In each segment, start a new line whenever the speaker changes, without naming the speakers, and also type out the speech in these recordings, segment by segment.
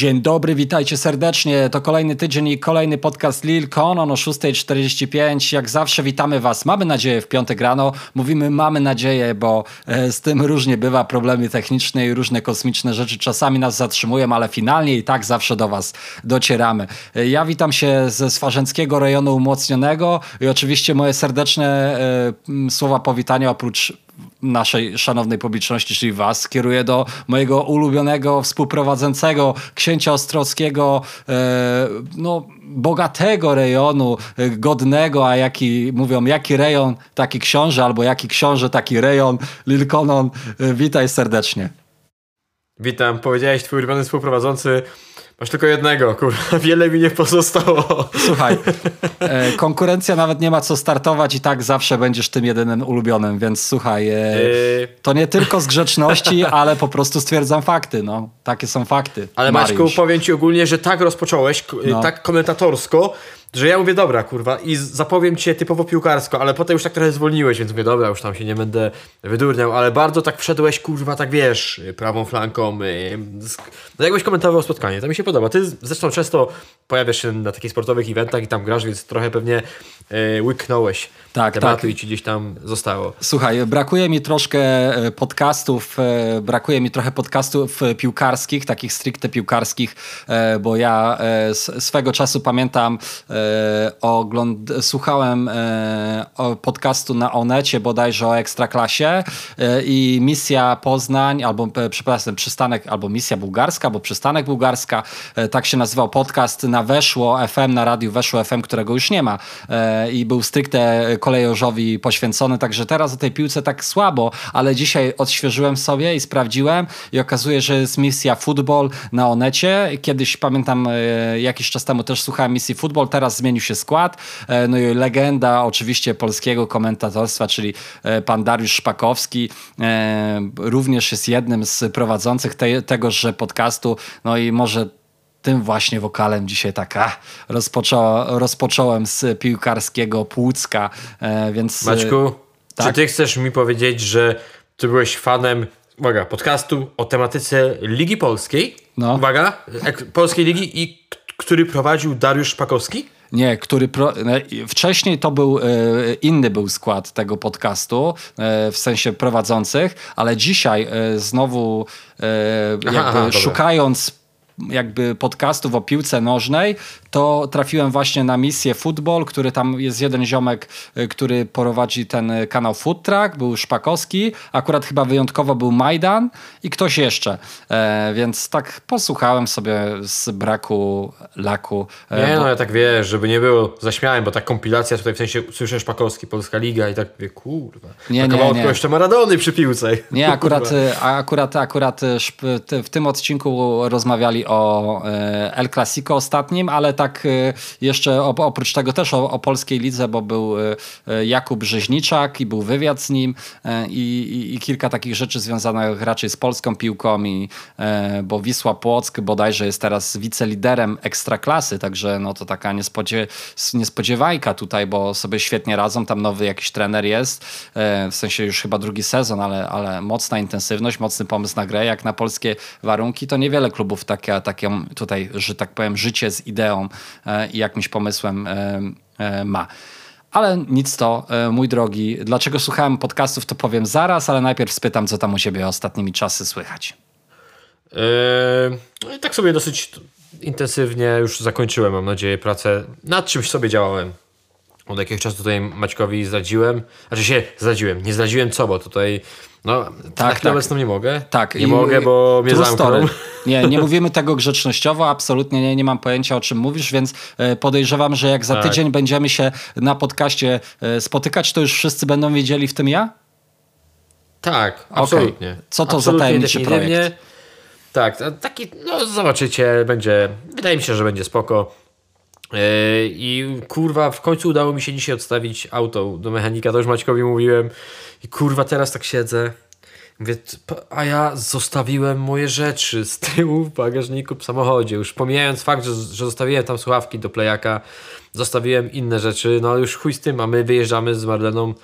Dzień dobry, witajcie serdecznie. To kolejny tydzień i kolejny podcast Lil Conon o 6.45. Jak zawsze witamy Was. Mamy nadzieję w piątek rano. Mówimy mamy nadzieję, bo e, z tym różnie bywa. Problemy techniczne i różne kosmiczne rzeczy czasami nas zatrzymują, ale finalnie i tak zawsze do Was docieramy. E, ja witam się ze Swarzęckiego rejonu umocnionego i oczywiście moje serdeczne e, słowa powitania oprócz naszej szanownej publiczności, czyli was, kieruję do mojego ulubionego współprowadzącego księcia Ostrowskiego, e, no, bogatego rejonu, e, godnego, a jaki, mówią, jaki rejon, taki książę, albo jaki książę, taki rejon, Lilkonon, e, witaj serdecznie.
Witam, powiedziałeś twój ulubiony współprowadzący Masz tylko jednego, kurwa, wiele mi nie pozostało.
Słuchaj, e, konkurencja nawet nie ma co startować i tak zawsze będziesz tym jedynym ulubionym, więc słuchaj, e, yy. to nie tylko z grzeczności, ale po prostu stwierdzam fakty, no. Takie są fakty.
Ale Mariusz. Maćku, powiem ci ogólnie, że tak rozpocząłeś, no. tak komentatorsko, że ja mówię, dobra, kurwa, i zapowiem cię typowo piłkarsko, ale potem już tak trochę zwolniłeś, więc mówię, dobra, już tam się nie będę wydurniał, ale bardzo tak wszedłeś, kurwa, tak wiesz, prawą flanką, no jakbyś komentował spotkanie, to mi się podoba. Ty zresztą często pojawiasz się na takich sportowych eventach i tam grasz, więc trochę pewnie yy, łyknąłeś tak, tematu tak. i ci gdzieś tam zostało.
Słuchaj, brakuje mi troszkę e, podcastów, e, brakuje mi trochę podcastów piłkarskich, takich stricte piłkarskich, bo ja swego czasu pamiętam E, ogląd słuchałem e, podcastu na Onecie bodajże o Ekstraklasie e, i misja Poznań, albo przepraszam, przystanek, albo misja bułgarska, albo przystanek bułgarska, tak się nazywał podcast na Weszło FM, na radiu Weszło FM, którego już nie ma i był stricte kolejorzowi poświęcony, także teraz o tej piłce tak słabo, ale dzisiaj odświeżyłem sobie i sprawdziłem i okazuje, że jest misja Football na Onecie. Kiedyś pamiętam jakiś czas temu też słuchałem misji Football, teraz teraz zmienił się skład. E, no i legenda oczywiście polskiego komentatorstwa, czyli e, pan Dariusz Szpakowski, e, również jest jednym z prowadzących te, tegożże podcastu. No i może tym właśnie wokalem dzisiaj tak rozpoczą, rozpocząłem z piłkarskiego Płucka, więc...
Maćku, tak? czy ty chcesz mi powiedzieć, że ty byłeś fanem uwaga, podcastu o tematyce Ligi Polskiej? No. Uwaga, Polskiej Ligi i który prowadził Dariusz Szpakowski?
Nie, który pro... wcześniej to był e, inny był skład tego podcastu, e, w sensie prowadzących, ale dzisiaj e, znowu jakby aha, aha, szukając jakby podcastów o piłce nożnej, to trafiłem właśnie na misję Football, który tam jest jeden ziomek, y, który prowadzi ten kanał Food Track, był Szpakowski, akurat chyba wyjątkowo był Majdan i ktoś jeszcze, e, więc tak posłuchałem sobie z braku laku.
E, nie, bo... no ja tak wiesz, żeby nie było, zaśmiałem, bo ta kompilacja tutaj w sensie słyszę Szpakowski, Polska Liga i tak wie, kurwa, nie, nie, nie. jeszcze Maradony przy piłce.
Nie, akurat, y, akurat, akurat y, w tym odcinku rozmawiali o El Clasico ostatnim, ale tak y, jeszcze oprócz tego też o, o polskiej lidze, bo był y, y, Jakub Rzeźniczak i był wywiad z nim i, i, i, kilka takich rzeczy związanych raczej z polską piłką, i, bo Wisła Płock bodajże jest teraz wiceliderem ekstraklasy, także no to taka niespodzie, niespodziewajka tutaj, bo sobie świetnie radzą, tam nowy jakiś trener jest, w sensie już chyba drugi sezon, ale, ale mocna intensywność, mocny pomysł na grę, jak na polskie warunki, to niewiele klubów takie, takie tutaj, że tak powiem, życie z ideą E, i jakimś pomysłem e, e, ma. Ale nic to, mój drogi. Dlaczego słuchałem podcastów, to powiem zaraz, ale najpierw spytam, co tam u ciebie ostatnimi czasy słychać.
Yy, tak sobie dosyć intensywnie już zakończyłem, mam nadzieję, pracę. Nad czymś sobie działałem. Od jakiegoś czasu tutaj Maćkowi zdradziłem. Znaczy się zdradziłem. Nie zdradziłem co, bo tutaj no, tak, tak. obecną nie mogę. Tak. Nie I, mogę, bo mnie zamkną.
Nie, nie mówimy tego grzecznościowo, absolutnie nie, nie mam pojęcia o czym mówisz, więc e, podejrzewam, że jak za tak. tydzień będziemy się na podcaście e, spotykać, to już wszyscy będą wiedzieli w tym ja?
Tak, absolutnie. Okay.
Co to absolutnie, za tajemniczy projekt?
Tak, taki, no zobaczycie, będzie, wydaje mi się, że będzie spoko. E, I kurwa, w końcu udało mi się dzisiaj odstawić auto do mechanika, to już Maćkowi mówiłem. I kurwa, teraz tak siedzę. Mówię, a ja zostawiłem moje rzeczy z tyłu w bagażniku w samochodzie. Już pomijając fakt, że, że zostawiłem tam słuchawki do playaka, zostawiłem inne rzeczy. No już chuj z tym, a my wyjeżdżamy z Marleną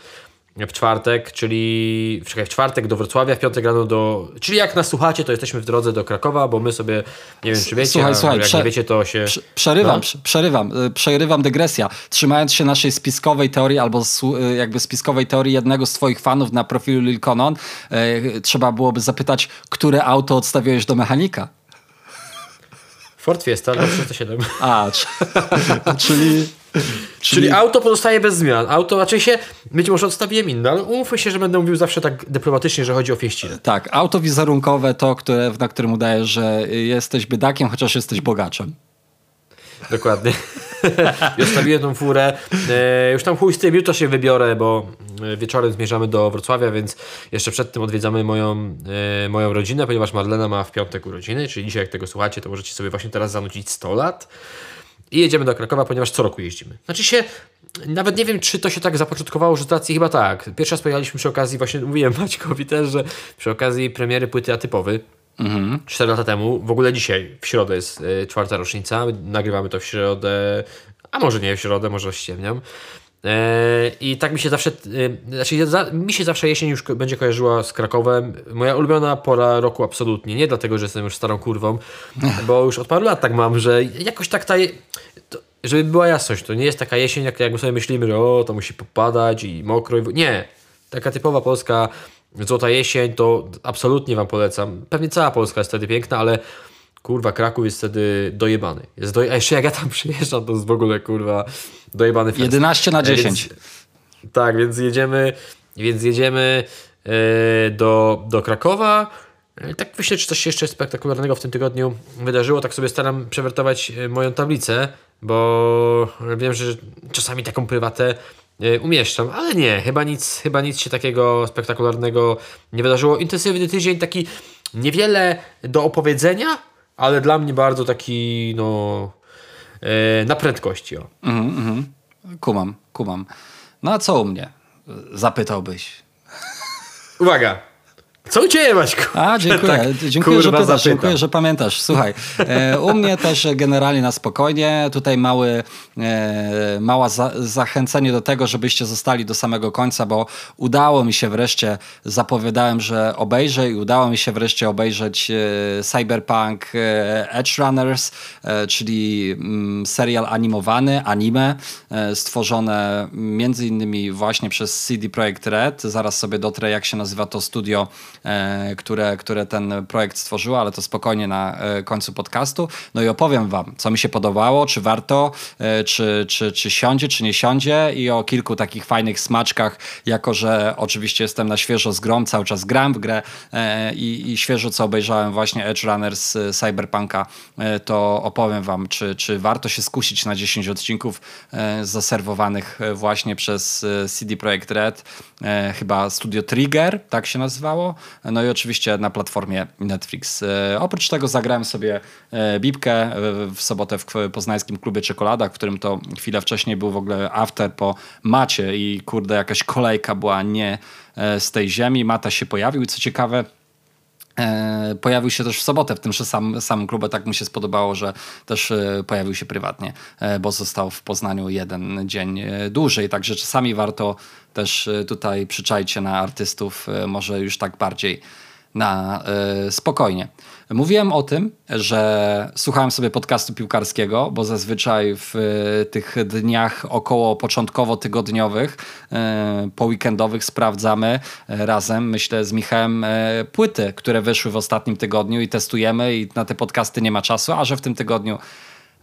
w czwartek, czyli czekaj, w czwartek do Wrocławia, w piątek rano do... Czyli jak nas słuchacie, to jesteśmy w drodze do Krakowa, bo my sobie, nie wiem czy wiecie,
Słuchaj, słuchaj,
jak
prze-
nie wiecie, to się...
Przerywam,
No.
przerywam, y, przerywam dygresja. Trzymając się naszej spiskowej teorii albo y, jakby spiskowej teorii jednego z twoich fanów na profilu Lil Conon, y, trzeba byłoby zapytać, które auto odstawiłeś do mechanika?
Ford Fiesta 307.
A, czy, czyli,
Czyli auto pozostaje bez zmian. Auto, raczej się, być może odstawiłem inne, ale umówmy się, że będę mówił zawsze tak dyplomatycznie, że chodzi o fieścinę.
Tak, auto wizerunkowe to, które, na którym udajesz, że jesteś biedakiem, chociaż jesteś bogaczem.
Dokładnie. I odstawiłem tą furę. E, już tam chuj z tym, jutro się wybiorę, bo e, wieczorem zmierzamy do Wrocławia, więc jeszcze przed tym odwiedzamy moją, e, moją rodzinę, ponieważ Marlena ma w piątek urodziny, czyli dzisiaj jak tego słuchacie, to możecie sobie właśnie teraz zanucić 100 lat. I jedziemy do Krakowa, ponieważ co roku jeździmy. Znaczy się, nawet nie wiem, czy to się tak zapoczątkowało, że z racji chyba tak. Pierwszy raz pojechaliśmy przy okazji, właśnie mówiłem Maćkowi też, że przy okazji premiery płyty Atypowy,
Mhm.
4 lata temu, w ogóle dzisiaj, w środę jest y, czwarta rocznica, nagrywamy to w środę, a może nie w środę, może ściemniam. E, I tak mi się zawsze, y, znaczy mi się zawsze jesień już będzie kojarzyła z Krakowem. Moja ulubiona pora roku absolutnie, nie dlatego, że jestem już starą kurwą, bo już od paru lat tak mam, że jakoś tak ta, to, żeby była jasność, to nie jest taka jesień, jak, jak my sobie myślimy, że o, to musi popadać i mokro. I... Nie, taka typowa polska złota jesień, to absolutnie wam polecam. Pewnie cała Polska jest wtedy piękna, ale kurwa, Kraków jest wtedy dojebany. Jest doj... A jeszcze jak ja tam przyjeżdżam, to jest w ogóle kurwa dojebany fest.
11 na
E, więc-
10.
tak, więc jedziemy, więc jedziemy e, do, do Krakowa. E, Tak myślę, czy coś się jeszcze spektakularnego w tym tygodniu wydarzyło. Tak sobie staram przewertować e, moją tablicę, bo wiem, że czasami taką prywatę umieszczam, ale nie, chyba nic, chyba nic się takiego spektakularnego nie wydarzyło. Intensywny tydzień, taki niewiele do opowiedzenia, ale dla mnie bardzo taki, no, e, na prędkości. O.
Kumam, kumam. No a co u mnie? Zapytałbyś.
Uwaga! Co u Ciebie, Maćku?
A, dziękuję.
Tak,
dziękuję, że pytasz,
zapytam.
dziękuję, że pamiętasz. Słuchaj, e, u mnie też generalnie na spokojnie. Tutaj mały, e, mała za, zachęcenie do tego, żebyście zostali do samego końca, bo udało mi się wreszcie, zapowiadałem, że obejrzę i udało mi się wreszcie obejrzeć e, Cyberpunk e, Edge Runners, e, czyli mm, serial animowany, anime, e, stworzone między innymi właśnie przez CD Projekt Red. Zaraz sobie dotrę, jak się nazywa to studio, które, które ten projekt stworzyło, ale to spokojnie na e, końcu podcastu. No i opowiem wam, co mi się podobało, czy warto, e, czy, czy, czy siądzie, czy nie siądzie i o kilku takich fajnych smaczkach, jako że oczywiście jestem na świeżo z grą, cały czas gram w grę e, i, i świeżo co obejrzałem właśnie Edge Runners e, Cyberpunka, e, to opowiem wam, czy, czy warto się skusić na 10 odcinków e, zaserwowanych e, właśnie przez e, CD Projekt Red, e, chyba Studio Trigger, tak się nazywało, no i oczywiście na platformie Netflix. E, Oprócz tego zagrałem sobie e, bibkę e, w sobotę w poznańskim klubie Czekolada, w którym to chwilę wcześniej był w ogóle after po macie i kurde jakaś kolejka była nie e, z tej ziemi. Mata się pojawił i co ciekawe Pojawił się też w sobotę w tym samym, samym klubie, tak mu się spodobało, że też e, pojawił się prywatnie, e, bo został w Poznaniu jeden dzień e, dłużej, także czasami warto też e, tutaj przyczaić się na artystów, e, może już tak bardziej na e, spokojnie. Mówiłem o tym, że słuchałem sobie podcastu piłkarskiego, bo zazwyczaj w e, tych dniach około początkowo-tygodniowych, e, poweekendowych sprawdzamy e, razem, myślę, z Michałem płyty, które wyszły w ostatnim tygodniu i testujemy i na te podcasty nie ma czasu, a że w tym tygodniu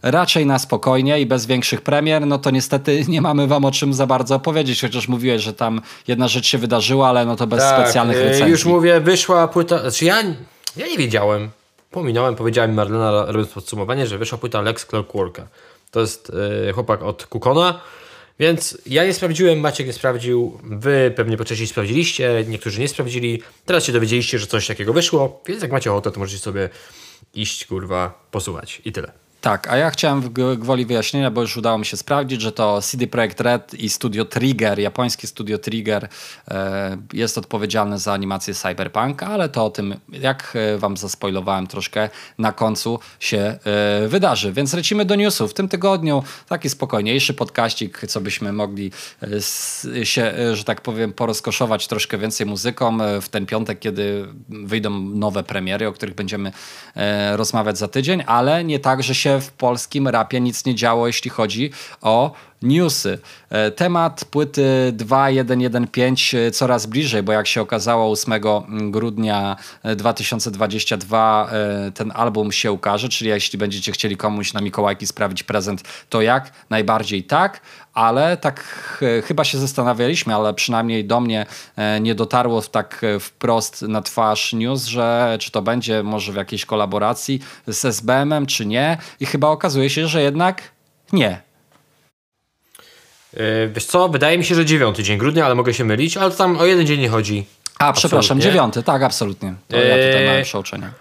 raczej na spokojnie i bez większych premier, no to niestety nie mamy wam o czym za bardzo opowiedzieć, chociaż mówiłeś, że tam jedna rzecz się wydarzyła, ale no to bez specjalnych
e,
recenzji.
Już mówię, wyszła płyta. Znaczy ja, ja nie wiedziałem. Pominąłem, powiedziała mi Marlena, robiąc podsumowanie, że wyszła płyta Lex Clockworka. To jest e, chłopak od Kukona. Więc ja nie sprawdziłem, Maciek nie sprawdził, wy pewnie po części sprawdziliście, niektórzy nie sprawdzili. Teraz się dowiedzieliście, że coś takiego wyszło, więc jak macie ochotę, to możecie sobie iść, kurwa, posłuchać. I tyle.
Tak, a ja chciałem w gwoli wyjaśnienia, bo już udało mi się sprawdzić, że to CD Projekt Red i studio Trigger, japońskie studio Trigger e, jest odpowiedzialne za animację Cyberpunk, ale to o tym, jak e, wam zaspoilowałem troszkę, na końcu się e, wydarzy. Więc lecimy do newsów. W tym tygodniu taki spokojniejszy podkaścik, co byśmy mogli się, że tak powiem, porozkoszować troszkę więcej muzyką w ten piątek, kiedy wyjdą nowe premiery, o których będziemy rozmawiać za tydzień, ale nie tak, że się w polskim rapie nic nie działo, jeśli chodzi o newsy. E, temat płyty 2115 e, coraz bliżej, bo jak się okazało 8 grudnia 2022 e, ten album się ukaże, czyli jeśli będziecie chcieli komuś na Mikołajki sprawić prezent, to jak? Najbardziej tak, ale tak chyba się zastanawialiśmy, ale przynajmniej do mnie nie dotarło tak wprost na twarz news, że czy to będzie może w jakiejś kolaboracji z SBM-em, czy nie. I chyba okazuje się, że jednak nie.
Yy, wiesz co, wydaje mi się, że 9 dzień grudnia, ale mogę się mylić, ale tam o jeden dzień nie chodzi.
A, przepraszam, dziewiąty, tak, absolutnie. To ja tutaj mam przeoczenia.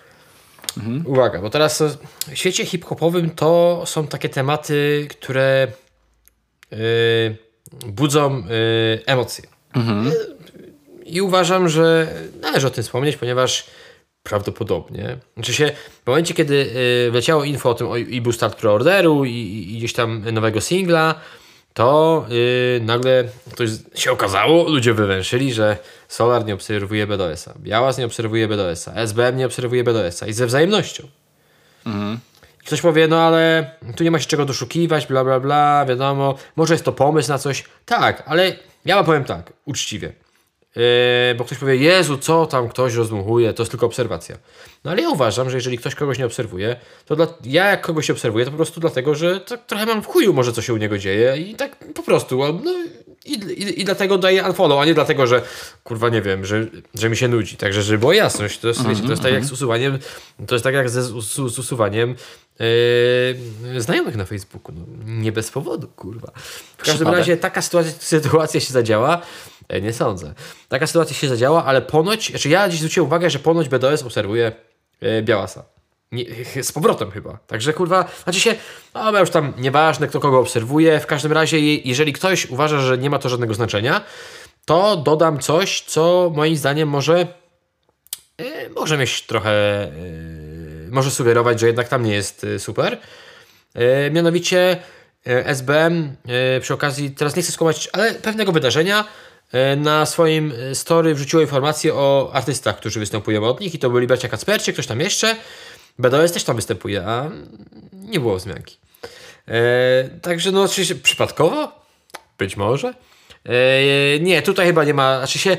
Mhm. Uwaga, bo teraz w świecie hip-hopowym to są takie tematy, które yy, budzą yy, emocje. Mhm. I uważam, że należy o tym wspomnieć, ponieważ prawdopodobnie. Znaczy się, w momencie, kiedy yy, wleciało info o tym o Ibu Start Preorderu i, i gdzieś tam nowego singla, to yy, nagle ktoś się okazało, ludzie wywęszyli, że Solar nie obserwuje BDS-a, Białas nie obserwuje BDS-a, SBM nie obserwuje BDS-a i ze wzajemnością. Mhm. Ktoś powie, no ale tu nie ma się czego doszukiwać, bla bla bla, wiadomo, może jest to pomysł na coś. Tak, ale ja wam powiem tak, uczciwie. Yy, bo ktoś powie, Jezu, co tam ktoś rozmuchuje, to jest tylko obserwacja. No ale ja uważam, że jeżeli ktoś kogoś nie obserwuje, to dla, ja jak kogoś obserwuję, to po prostu dlatego, że tak trochę mam w chuju może, co się u niego dzieje i tak po prostu, no i, i, i dlatego daję unfollow, a nie dlatego, że kurwa nie wiem, że, że mi się nudzi. Także, żeby była jasność, to jest, mm -hmm, wiecie, to jest tak jak z mhm. usuwaniem, to jest tak jak ze z, z usuwaniem Yy, znajomych na Facebooku. No, nie bez powodu, kurwa. W każdym razie taka sytuacja, sytuacja się zadziała. E, nie sądzę. Taka sytuacja się zadziała, ale ponoć, znaczy ja dziś zwróciłem uwagę, że ponoć BDS obserwuje e, Białasa. Nie, z powrotem chyba. Także kurwa, znaczy się, no już tam nieważne kto kogo obserwuje. W każdym razie, jeżeli ktoś uważa, że nie ma to żadnego znaczenia, to dodam coś, co moim zdaniem może, e, może mieć trochę, e, może sugerować, że jednak tam nie jest e, super. Mianowicie SBM przy okazji, teraz nie chcę skłamać, ale pewnego wydarzenia na swoim e, story wrzuciło informacje o artystach, którzy występują od nich i to byli bracia Kacpercie, ktoś tam jeszcze. BDOS też tam występuje, a nie było wzmianki. E, także no oczywiście przypadkowo? Być może. E, nie, tutaj chyba nie ma, znaczy się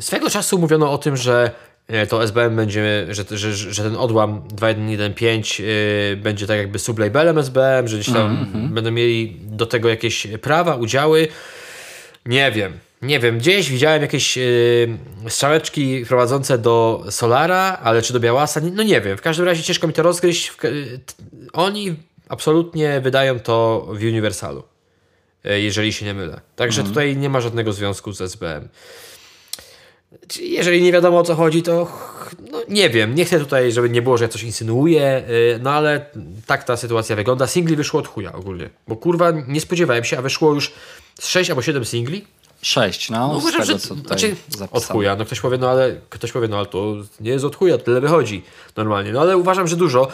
swego czasu mówiono o tym, że e, to SBM będzie, że, że, że ten odłam 2115 yy, będzie tak jakby sublabelem SBM, że gdzieś tam mm -hmm. będą mieli do tego jakieś prawa, udziały. Nie wiem. Nie wiem, gdzieś widziałem jakieś yy, strzałeczki prowadzące do Solara, ale czy do Białasa? No nie wiem. W każdym razie ciężko mi to rozgryźć. Oni absolutnie wydają to w Uniwersalu, yy, jeżeli się nie mylę. Także mhm. tutaj nie ma żadnego związku z SBM. Jeżeli nie wiadomo o co chodzi, to no, nie wiem. Nie chcę tutaj, żeby nie było, że ja coś insynuuję, yy, no ale tak ta sytuacja wygląda. Singli wyszło od chuja ogólnie. Bo kurwa nie spodziewałem się, a wyszło już 6 albo 7 singli.
Sześć, no. no uważam,
że co znaczy, od chuja. No ktoś powie, no ale ktoś powie, no ale to nie jest od chuja, tyle wychodzi normalnie. No ale uważam, że dużo.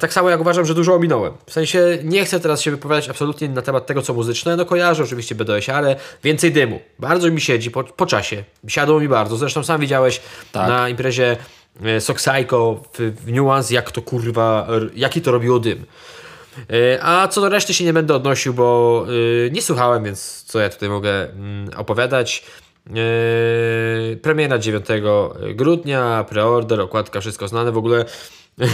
Tak samo jak uważam, że dużo ominąłem. W sensie nie chcę teraz się wypowiadać absolutnie na temat tego, co muzyczne. No kojarzę oczywiście BDS, ale więcej dymu. Bardzo mi siedzi po, po czasie. Siadło mi bardzo. Zresztą sam widziałeś tak. na imprezie e, Soxyco w, w Nuance, jak to kurwa, jaki to robiło dym. E, a co do reszty się nie będę odnosił, bo e, nie słuchałem, więc co ja tutaj mogę mm, opowiadać. E, premiera 9 grudnia, preorder, okładka, wszystko znane. W ogóle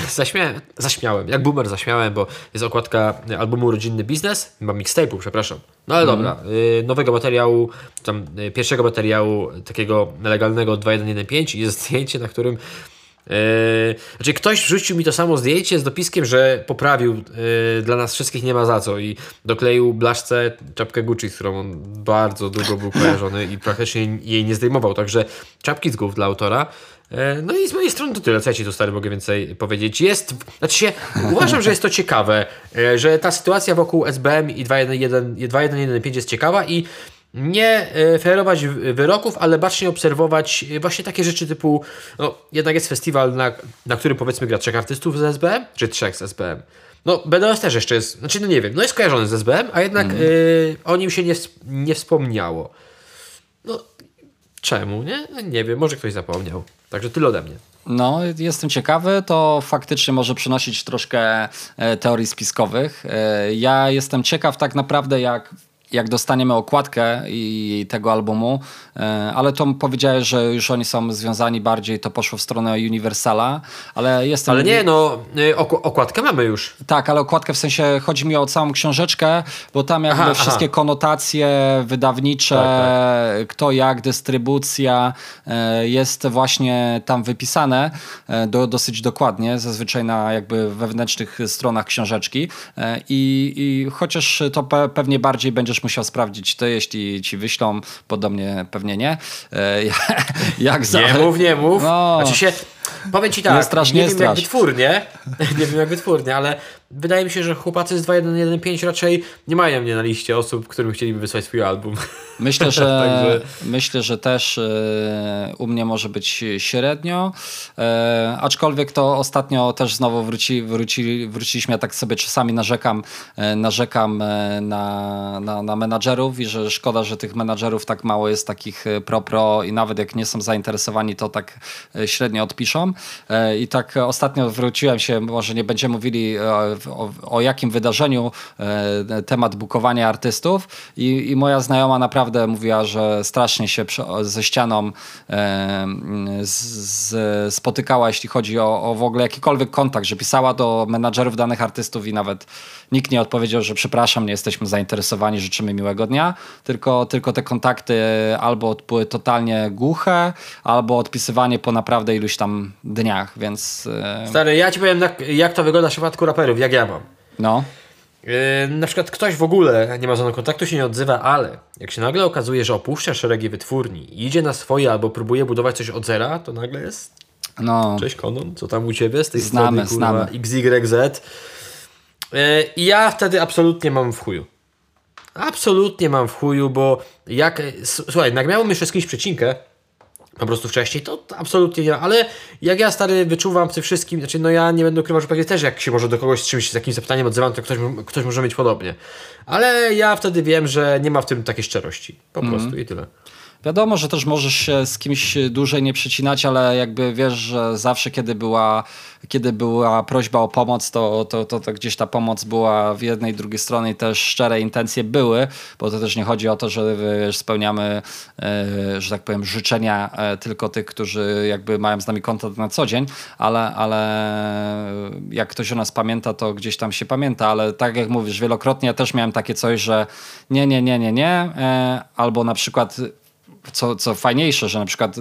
zaśmiałem, zaśmiałem, jak boomer zaśmiałem, bo jest okładka albumu Rodzinny Biznes, chyba mixtape'u, przepraszam. No ale mm. dobra, nowego materiału, tam pierwszego materiału takiego legalnego 2115 jest zdjęcie, na którym Yy, znaczy ktoś wrzucił mi to samo zdjęcie z dopiskiem, że poprawił yy, dla nas wszystkich nie ma za co i dokleił blaszce czapkę Gucci, z którą on bardzo długo był kojarzony i praktycznie jej nie zdejmował, także czapki z głów dla autora. Yy, no i z mojej strony to tyle, co ja ci tu stary mogę więcej powiedzieć. Jest, znaczy się, uważam, że jest to ciekawe, że ta sytuacja wokół SBM i 2.1.1.5 jest ciekawa i nie e, ferować wyroków, ale bacznie obserwować e, właśnie takie rzeczy typu, no jednak jest festiwal, na, na którym powiedzmy gra trzech artystów z SBM, czy trzech z SBM. No BDS też jeszcze jest, znaczy no nie wiem, no jest kojarzony z SBM, a jednak mm. y, o nim się nie, nie wspomniało. No czemu, nie? No, nie wiem, może ktoś zapomniał. Także tyle ode mnie.
No, jestem ciekawy. To faktycznie może przynosić troszkę teorii spiskowych. Ja jestem ciekaw tak naprawdę, jak jak dostaniemy okładkę i tego albumu, e, ale to powiedziałeś, że już oni są związani bardziej, to poszło w stronę Universala, ale jestem...
Ale nie, no y, okładkę mamy już.
Tak, ale okładkę w sensie, chodzi mi o całą książeczkę, bo tam jakby aha, wszystkie aha. konotacje wydawnicze, tak, tak. kto jak, dystrybucja e, jest właśnie tam wypisane e, do, dosyć dokładnie, zazwyczaj na jakby wewnętrznych stronach książeczki i, i chociaż to pe pewnie bardziej będziesz musiał sprawdzić to, jeśli ci wyślą, podobnie pewnie nie. E,
jak za... Nie mów, nie mów. No. Znaczy się, powiem ci tak, nie, strasz, nie, nie wiem jak wytwórnie, nie wiem jak wytwórnie, ale wydaje mi się, że chłopacy z 2115 raczej nie mają mnie na liście osób, którym chcieliby wysłać swój album.
Myślę, że, Także... myślę, że też e, u mnie może być średnio, e, aczkolwiek to ostatnio też znowu wróci, wróci, wróciliśmy, ja tak sobie czasami narzekam, e, narzekam na, na, na menadżerów i że szkoda, że tych menadżerów tak mało jest takich pro-pro i nawet jak nie są zainteresowani, to tak średnio odpiszą. I tak ostatnio wróciłem się, może nie będziemy mówili o, o jakim wydarzeniu temat bukowania artystów. I, i moja znajoma naprawdę mówiła, że strasznie się ze ścianą e, z, spotykała, jeśli chodzi o, o w ogóle jakikolwiek kontakt, że pisała do menadżerów danych artystów i nawet nikt nie odpowiedział, że przepraszam, nie jesteśmy zainteresowani, życzymy miłego dnia, tylko, tylko te kontakty albo były totalnie głuche, albo odpisywanie po naprawdę iluś tam dniach, więc...
E, Stary, ja ci powiem jak to wygląda w przypadku raperów, jak ja mam.
No.
Yy, na przykład ktoś w ogóle nie ma żadnego kontaktu, się nie odzywa, ale jak się nagle okazuje, że opuszcza szeregi wytwórni, idzie na swoje albo próbuje budować coś od zera, to nagle jest. No. Cześć Konon, co tam u ciebie z tej znamy, strony, kurwa, znamy. XYZ. Yy, I ja wtedy absolutnie mam w chuju. Absolutnie mam w chuju, bo jak. Słuchaj, jak miałem jeszcze z kimś przecinkę, po prostu wcześniej, to absolutnie nie. Ale jak ja stary wyczuwam w tym wszystkim, znaczy no ja nie będę ukrywał, że pewnie też jak się może do kogoś z czymś, z jakimś zapytaniem odzywam, to ktoś, ktoś może mieć podobnie. Ale ja wtedy wiem, że nie ma w tym takiej szczerości. Po mm. prostu i tyle.
Wiadomo, że też możesz się z kimś dłużej nie przecinać, ale jakby wiesz, że zawsze kiedy była, kiedy była prośba o pomoc, to, to, to, to gdzieś ta pomoc była w jednej drugiej stronie i też szczere intencje były, bo to też nie chodzi o to, że wiesz, spełniamy, e, że tak powiem, życzenia e, tylko tych, którzy jakby mają z nami kontakt na co dzień, ale, ale jak ktoś o nas pamięta, to gdzieś tam się pamięta, ale tak jak mówisz, wielokrotnie ja też miałem takie coś, że nie, nie, nie, nie, nie, e, albo na przykład co, co fajniejsze, że na przykład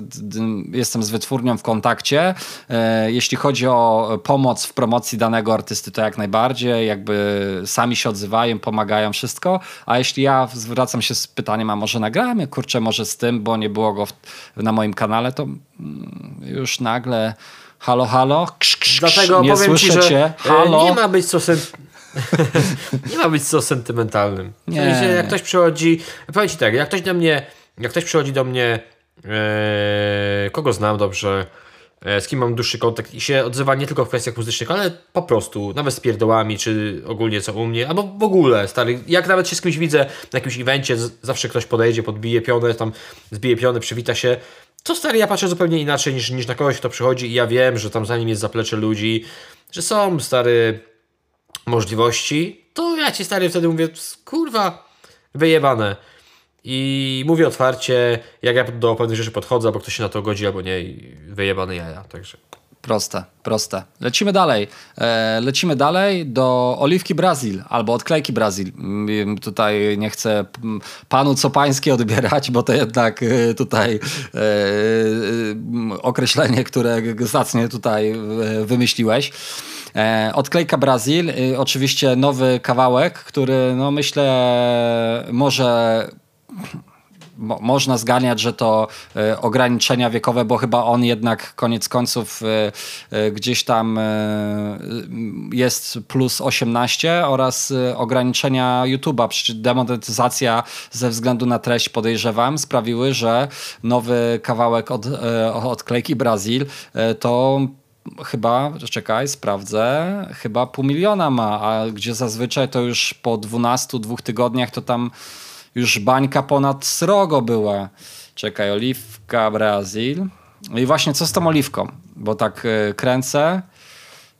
jestem z wytwórnią w kontakcie. E, jeśli chodzi o pomoc w promocji danego artysty, to jak najbardziej, jakby sami się odzywają, pomagają, wszystko. A jeśli ja zwracam się z pytaniem, a może nagramy, kurczę, może z tym, bo nie było go w, na moim kanale, to mm, już nagle halo, halo, ksz, ksz,
Dlatego nie powiem ci, że cię. E, halo. nie ma być co nie ma być co sentymentalnym. Nie. W sensie, jak ktoś przychodzi, powiem ci tak, jak ktoś do mnie jak ktoś przychodzi do mnie, e, kogo znam dobrze, e, z kim mam dłuższy kontakt i się odzywa nie tylko w kwestiach muzycznych, ale po prostu, nawet z pierdołami, czy ogólnie co u mnie, albo w ogóle, stary, jak nawet się z kimś widzę na jakimś evencie, zawsze ktoś podejdzie, podbije pionę, tam zbije pionę, przywita się, to stary, ja patrzę zupełnie inaczej niż, niż na kogoś, kto przychodzi i ja wiem, że tam za nim jest zaplecze ludzi, że są, stary, możliwości, to ja ci, stary, wtedy mówię, kurwa, wyjebane. I mówię otwarcie, jak ja do pewnych rzeczy podchodzę, albo ktoś się na to godzi, albo nie, wyjebany jaja, także.
Proste, proste. Lecimy dalej. E, lecimy dalej do Oliwki Brazil albo odklejki Brazil. Mm, tutaj nie chcę panu co pańskie odbierać, bo to jednak e, tutaj e, określenie, które zacnie tutaj wymyśliłeś. Odklejka Brazil, oczywiście nowy kawałek, który no myślę może mo można zganiać, że to e, ograniczenia wiekowe, bo chyba on jednak koniec końców e, e, gdzieś tam jest plus 18 oraz ograniczenia YouTube'a, przecież demonetyzacja ze względu na treść podejrzewam sprawiły, że nowy kawałek od, odklejki Brazil to chyba, czekaj, sprawdzę, chyba pół miliona ma, a gdzie zazwyczaj to już po 12 dwóch tygodniach to tam już bańka ponad srogo była. Czekaj, oliwka Brazil. No I właśnie co z tą oliwką? Bo tak y, kręcę.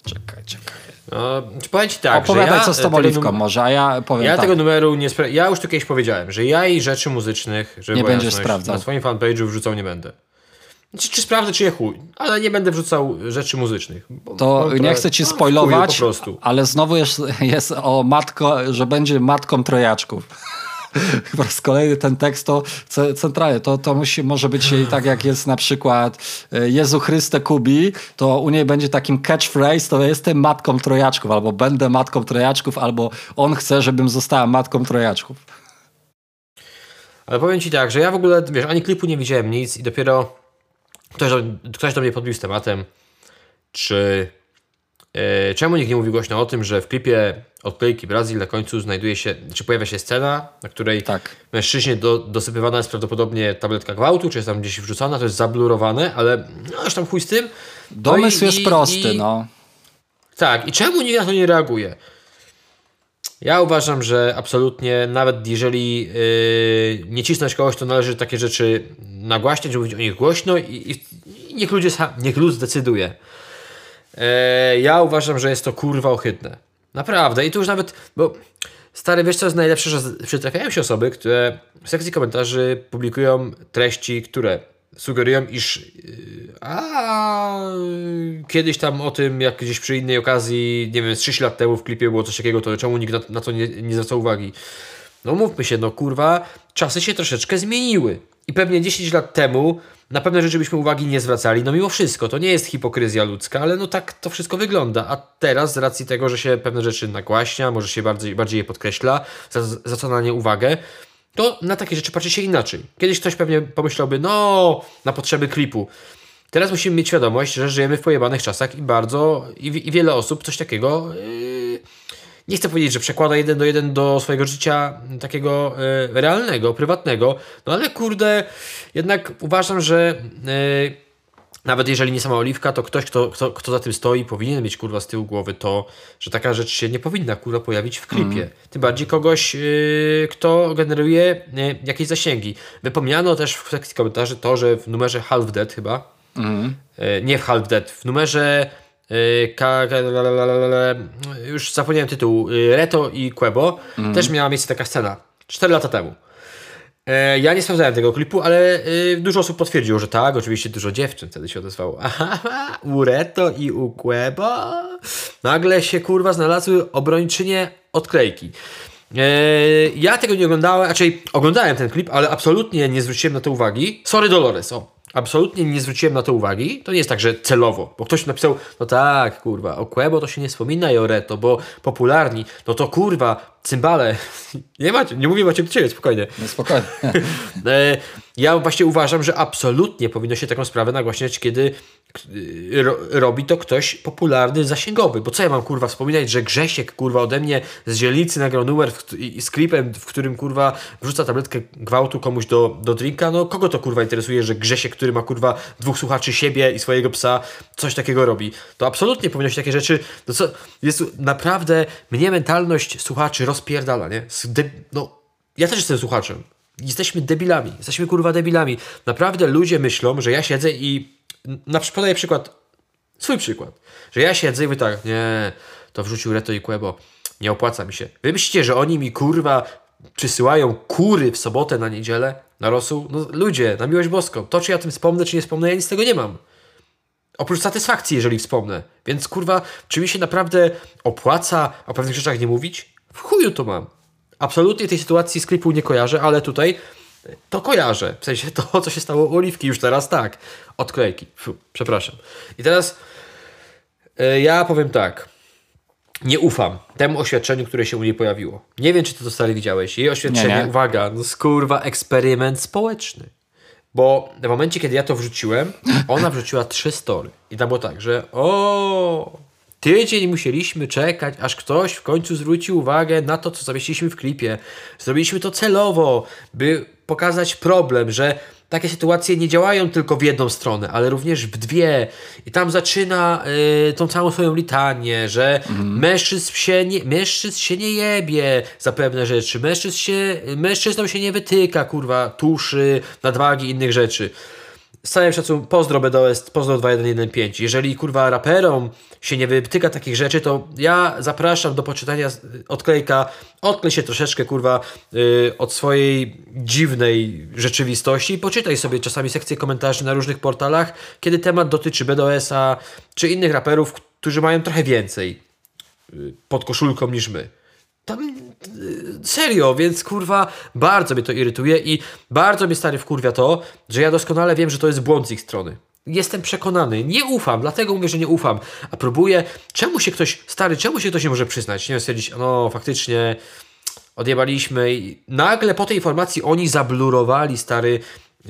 Czekaj, czekaj.
No, powiem ci tak,
Opowiadaj
ja
co z tą oliwką może, a ja powiem
Ja
tak.
tego numeru nie spra- Ja już tu kiedyś powiedziałem, że ja i rzeczy muzycznych, żeby
Nie będziesz
jasność,
sprawdzał.
Na swoim fanpage'u wrzucał nie będę. Czy, czy sprawdzę, czy je chuj, ale nie będę wrzucał rzeczy muzycznych.
To
Mam
nie chcę ci
no,
spoilować, ale znowu jest, jest o matko, że będzie matką trojaczków. Po raz kolejny ten tekst to ce- centralnie, to, to musi, może być jej tak jak jest na przykład e, Jezu Chryste Kubi, to u niej będzie takim catchphrase, to jestem matką trojaczków, albo będę matką trojaczków, albo on chce, żebym została matką trojaczków.
Ale powiem ci tak, że ja w ogóle, wiesz, ani klipu nie widziałem nic i dopiero ktoś do, ktoś do mnie podbił z tematem, czy czemu nikt nie mówi głośno o tym, że w klipie odklejki Brazil na końcu znajduje się, czy pojawia się scena, na której
Tak.
mężczyźnie do, dosypywana jest prawdopodobnie tabletka gwałtu, czy jest tam gdzieś wrzucona, to jest zablurowane, ale no, aż tam chuj z tym. No
Domysł
i-
jest
i-
prosty,
i-
no.
Tak, i czemu nikt na to nie reaguje? Ja uważam, że absolutnie, nawet jeżeli yy, nie cisnąć kogoś, to należy takie rzeczy nagłaśniać, mówić o nich głośno i niech ludzie sam, niech lud zdecyduje. E, ja uważam, że jest to kurwa ohydne. Naprawdę. I tu już nawet, bo stary, wiesz co jest najlepsze, że przytrafiają się osoby, które w sekcji komentarzy publikują treści, które sugerują, iż yy, a kiedyś tam o tym, jak gdzieś przy innej okazji, nie wiem, z 30 lat temu w klipie było coś takiego, to czemu nikt na, to nie, nie zwracał uwagi? No mówmy się, no kurwa, czasy się troszeczkę zmieniły. I pewnie 10 lat temu na pewne rzeczy byśmy uwagi nie zwracali. No mimo wszystko, to nie jest hipokryzja ludzka, ale no tak to wszystko wygląda. A teraz z racji tego, że się pewne rzeczy nagłaśnia, może się bardziej, bardziej je podkreśla, co na nie uwagę, to na takie rzeczy patrzy się inaczej. Kiedyś ktoś pewnie pomyślałby, no, na potrzeby klipu. Teraz musimy mieć świadomość, że żyjemy w pojebanych czasach i bardzo, i, i wiele osób coś takiego yy, nie chcę powiedzieć, że przekłada jeden do jeden do swojego życia takiego e, realnego, prywatnego, no ale kurde, jednak uważam, że e, nawet jeżeli nie sama Oliwka, to ktoś, kto, kto, kto za tym stoi, powinien mieć kurwa z tyłu głowy to, że taka rzecz się nie powinna kurwa pojawić w klipie. Tym bardziej kogoś, e, kto generuje jakieś zasięgi. Wypomniano też w sekcji komentarzy to, że w numerze Half Dead chyba, e, nie w Half Dead, w numerze la, już zapomniałem tytuł, e, Reto i Quebo, też miała miejsce taka scena, 4 lata temu. E, Ja nie sprawdzałem tego klipu, ale y, dużo osób potwierdziło, że tak. Oczywiście dużo dziewczyn wtedy się odezwało. Aha, u Reto i u Quebo nagle się kurwa znalazły obrończynie odklejki. E, ja tego nie oglądałem, raczej oglądałem ten klip, ale absolutnie nie zwróciłem na to uwagi. Sorry Dolores, o. Absolutnie nie zwróciłem na to uwagi. To nie jest tak, że celowo, bo ktoś napisał, no tak, kurwa, o Quebo to się nie wspomina i o Reto, bo popularni, no to kurwa, cymbale. Nie macie, nie mówię macie do ciebie, spokojnie.
No spokojnie.
E, Ja właśnie uważam, że absolutnie powinno się taką sprawę nagłaśniać, kiedy ro, robi to ktoś popularny, zasięgowy. Bo co ja mam kurwa wspominać, że Grzesiek kurwa ode mnie z dzielnicy nagrał numer w, i, z klipem, w którym kurwa wrzuca tabletkę gwałtu komuś do, do drinka. No kogo to kurwa interesuje, że Grzesiek, który ma kurwa dwóch słuchaczy siebie i swojego psa, coś takiego robi. To absolutnie powinno się takie rzeczy. No co, jest naprawdę mnie mentalność słuchaczy rozpierdala, nie? De, no, ja też jestem słuchaczem. Jesteśmy debilami. Jesteśmy kurwa debilami. Naprawdę ludzie myślą, że ja siedzę i. Na przykład podaję przykład. Swój przykład. Że ja siedzę i mówię tak, nie, to wrzucił Reto i Quebo. Nie opłaca mi się. Wy myślicie, że oni mi kurwa przysyłają kury w sobotę na niedzielę na rosół? No ludzie, na miłość boską. To czy ja o tym wspomnę, czy nie wspomnę, ja nic z tego nie mam. Oprócz satysfakcji, jeżeli wspomnę. Więc kurwa, czy mi się naprawdę opłaca o pewnych rzeczach nie mówić? W chuju to mam. Absolutnie tej sytuacji z klipu nie kojarzę, ale tutaj to kojarzę. W sensie to, co się stało u Oliwki już teraz tak. Odklejki. Fuh, przepraszam. I teraz yy, ja powiem tak. Nie ufam temu oświadczeniu, które się u niej pojawiło. Nie wiem, czy ty to stary widziałeś. Jej oświadczenie, nie, nie. uwaga, no skurwa, eksperyment społeczny. Bo w momencie, kiedy ja to wrzuciłem, ona wrzuciła trzy story. I tam było tak, że o, tydzień musieliśmy czekać, aż ktoś w końcu zwrócił uwagę na to, co zamieściliśmy w klipie. Zrobiliśmy to celowo, by pokazać problem, że takie sytuacje nie działają tylko w jedną stronę, ale również w dwie. I tam zaczyna y, tą całą swoją litanię, że mhm. mężczyzn, się nie, mężczyzn się nie jebie za pewne rzeczy, mężczyzn się, mężczyznom się nie wytyka, kurwa, tuszy, nadwagi, innych rzeczy z całym szacunkiem, pozdro BDOS, pozdro 2115. Jeżeli kurwa raperom się nie wytyka takich rzeczy, to ja zapraszam do poczytania odklejka, odklej się troszeczkę kurwa yy, od swojej dziwnej rzeczywistości i poczytaj sobie czasami sekcje komentarzy na różnych portalach, kiedy temat dotyczy BDOS-a czy innych raperów, którzy mają trochę więcej yy, pod koszulką niż my. Tam y, serio, więc kurwa bardzo mnie to irytuje i bardzo mnie stary wkurwia to, że ja doskonale wiem, że to jest błąd z ich strony. Jestem przekonany, nie ufam, dlatego mówię, że nie ufam, a próbuję, czemu się ktoś, stary, czemu się ktoś nie może przyznać, nie wiem, stwierdzić, no faktycznie odjebaliśmy i nagle po tej informacji oni zablurowali, stary,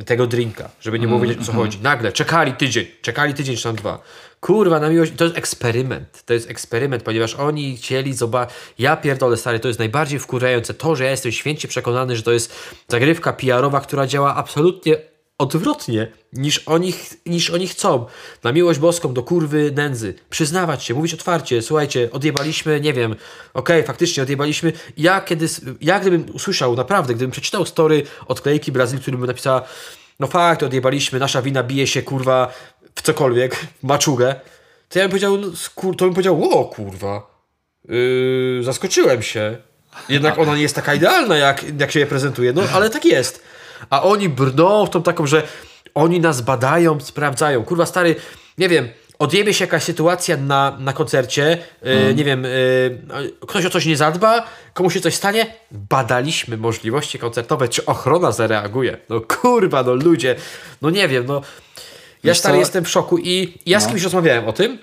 tego drinka, żeby nie mówić mm, o co mm. chodzi. Nagle, czekali tydzień, czekali tydzień czy tam dwa. Kurwa, na miłość, to jest eksperyment. To jest eksperyment, ponieważ oni chcieli zobaczyć. Ja pierdolę, stary, to jest najbardziej wkurzające. To, że ja jestem święcie przekonany, że to jest zagrywka PR-owa, która działa absolutnie odwrotnie niż oni, niż oni chcą. Na miłość boską, do kurwy nędzy. Przyznawać się, mówić otwarcie. Słuchajcie, odjebaliśmy, nie wiem, okej, okay, faktycznie odjebaliśmy. Ja kiedy, ja gdybym usłyszał, naprawdę, gdybym przeczytał story odklejki Brazylii, który by napisała no fakt, odjebaliśmy, nasza wina bije się, kurwa, w cokolwiek, w maczugę, to ja bym powiedział, no, to bym powiedział, o kurwa, yy, zaskoczyłem się. Jednak ona nie jest taka idealna, jak, jak się je prezentuje, no ale tak jest. A oni brną w tą taką, że oni nas badają, sprawdzają. Kurwa, stary, nie wiem, odjebie się jakaś sytuacja na, na koncercie, mm. nie wiem, yy, ktoś o coś nie zadba, komuś się coś stanie, badaliśmy możliwości koncertowe, czy ochrona zareaguje. No kurwa, no ludzie, no nie wiem, no ja stary jestem w szoku i ja z no. kimś rozmawiałem o tym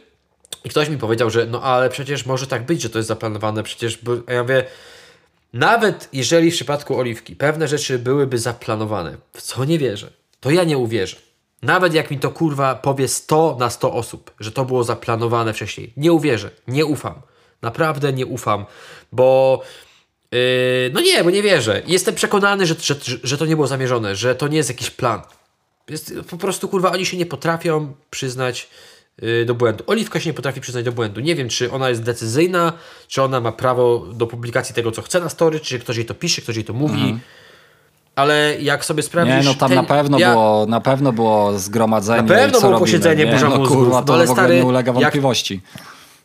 i ktoś mi powiedział, że no ale przecież może tak być, że to jest zaplanowane, przecież, bo, a ja mówię, nawet jeżeli w przypadku Oliwki pewne rzeczy byłyby zaplanowane, w co nie wierzę, to ja nie uwierzę. Nawet jak mi to kurwa powie 100 na 100 osób, że to było zaplanowane wcześniej, nie uwierzę, nie ufam. Naprawdę nie ufam, bo yy, no nie, bo nie wierzę. Jestem przekonany, że, że, że to nie było zamierzone, że to nie jest jakiś plan. Jest, po prostu kurwa oni się nie potrafią przyznać yy, do błędu. Oliwka się nie potrafi przyznać do błędu. Nie wiem, czy ona jest decyzyjna, czy ona ma prawo do publikacji tego, co chce na story, czy ktoś jej to pisze, ktoś jej to mówi. Mhm. Ale jak sobie sprawdzisz...
Nie, no tam ten, na, pewno ja... było, na pewno było zgromadzenie.
Na pewno było posiedzenie burza no, kurwa,
to ale stary, nie ulega wątpliwości. Jak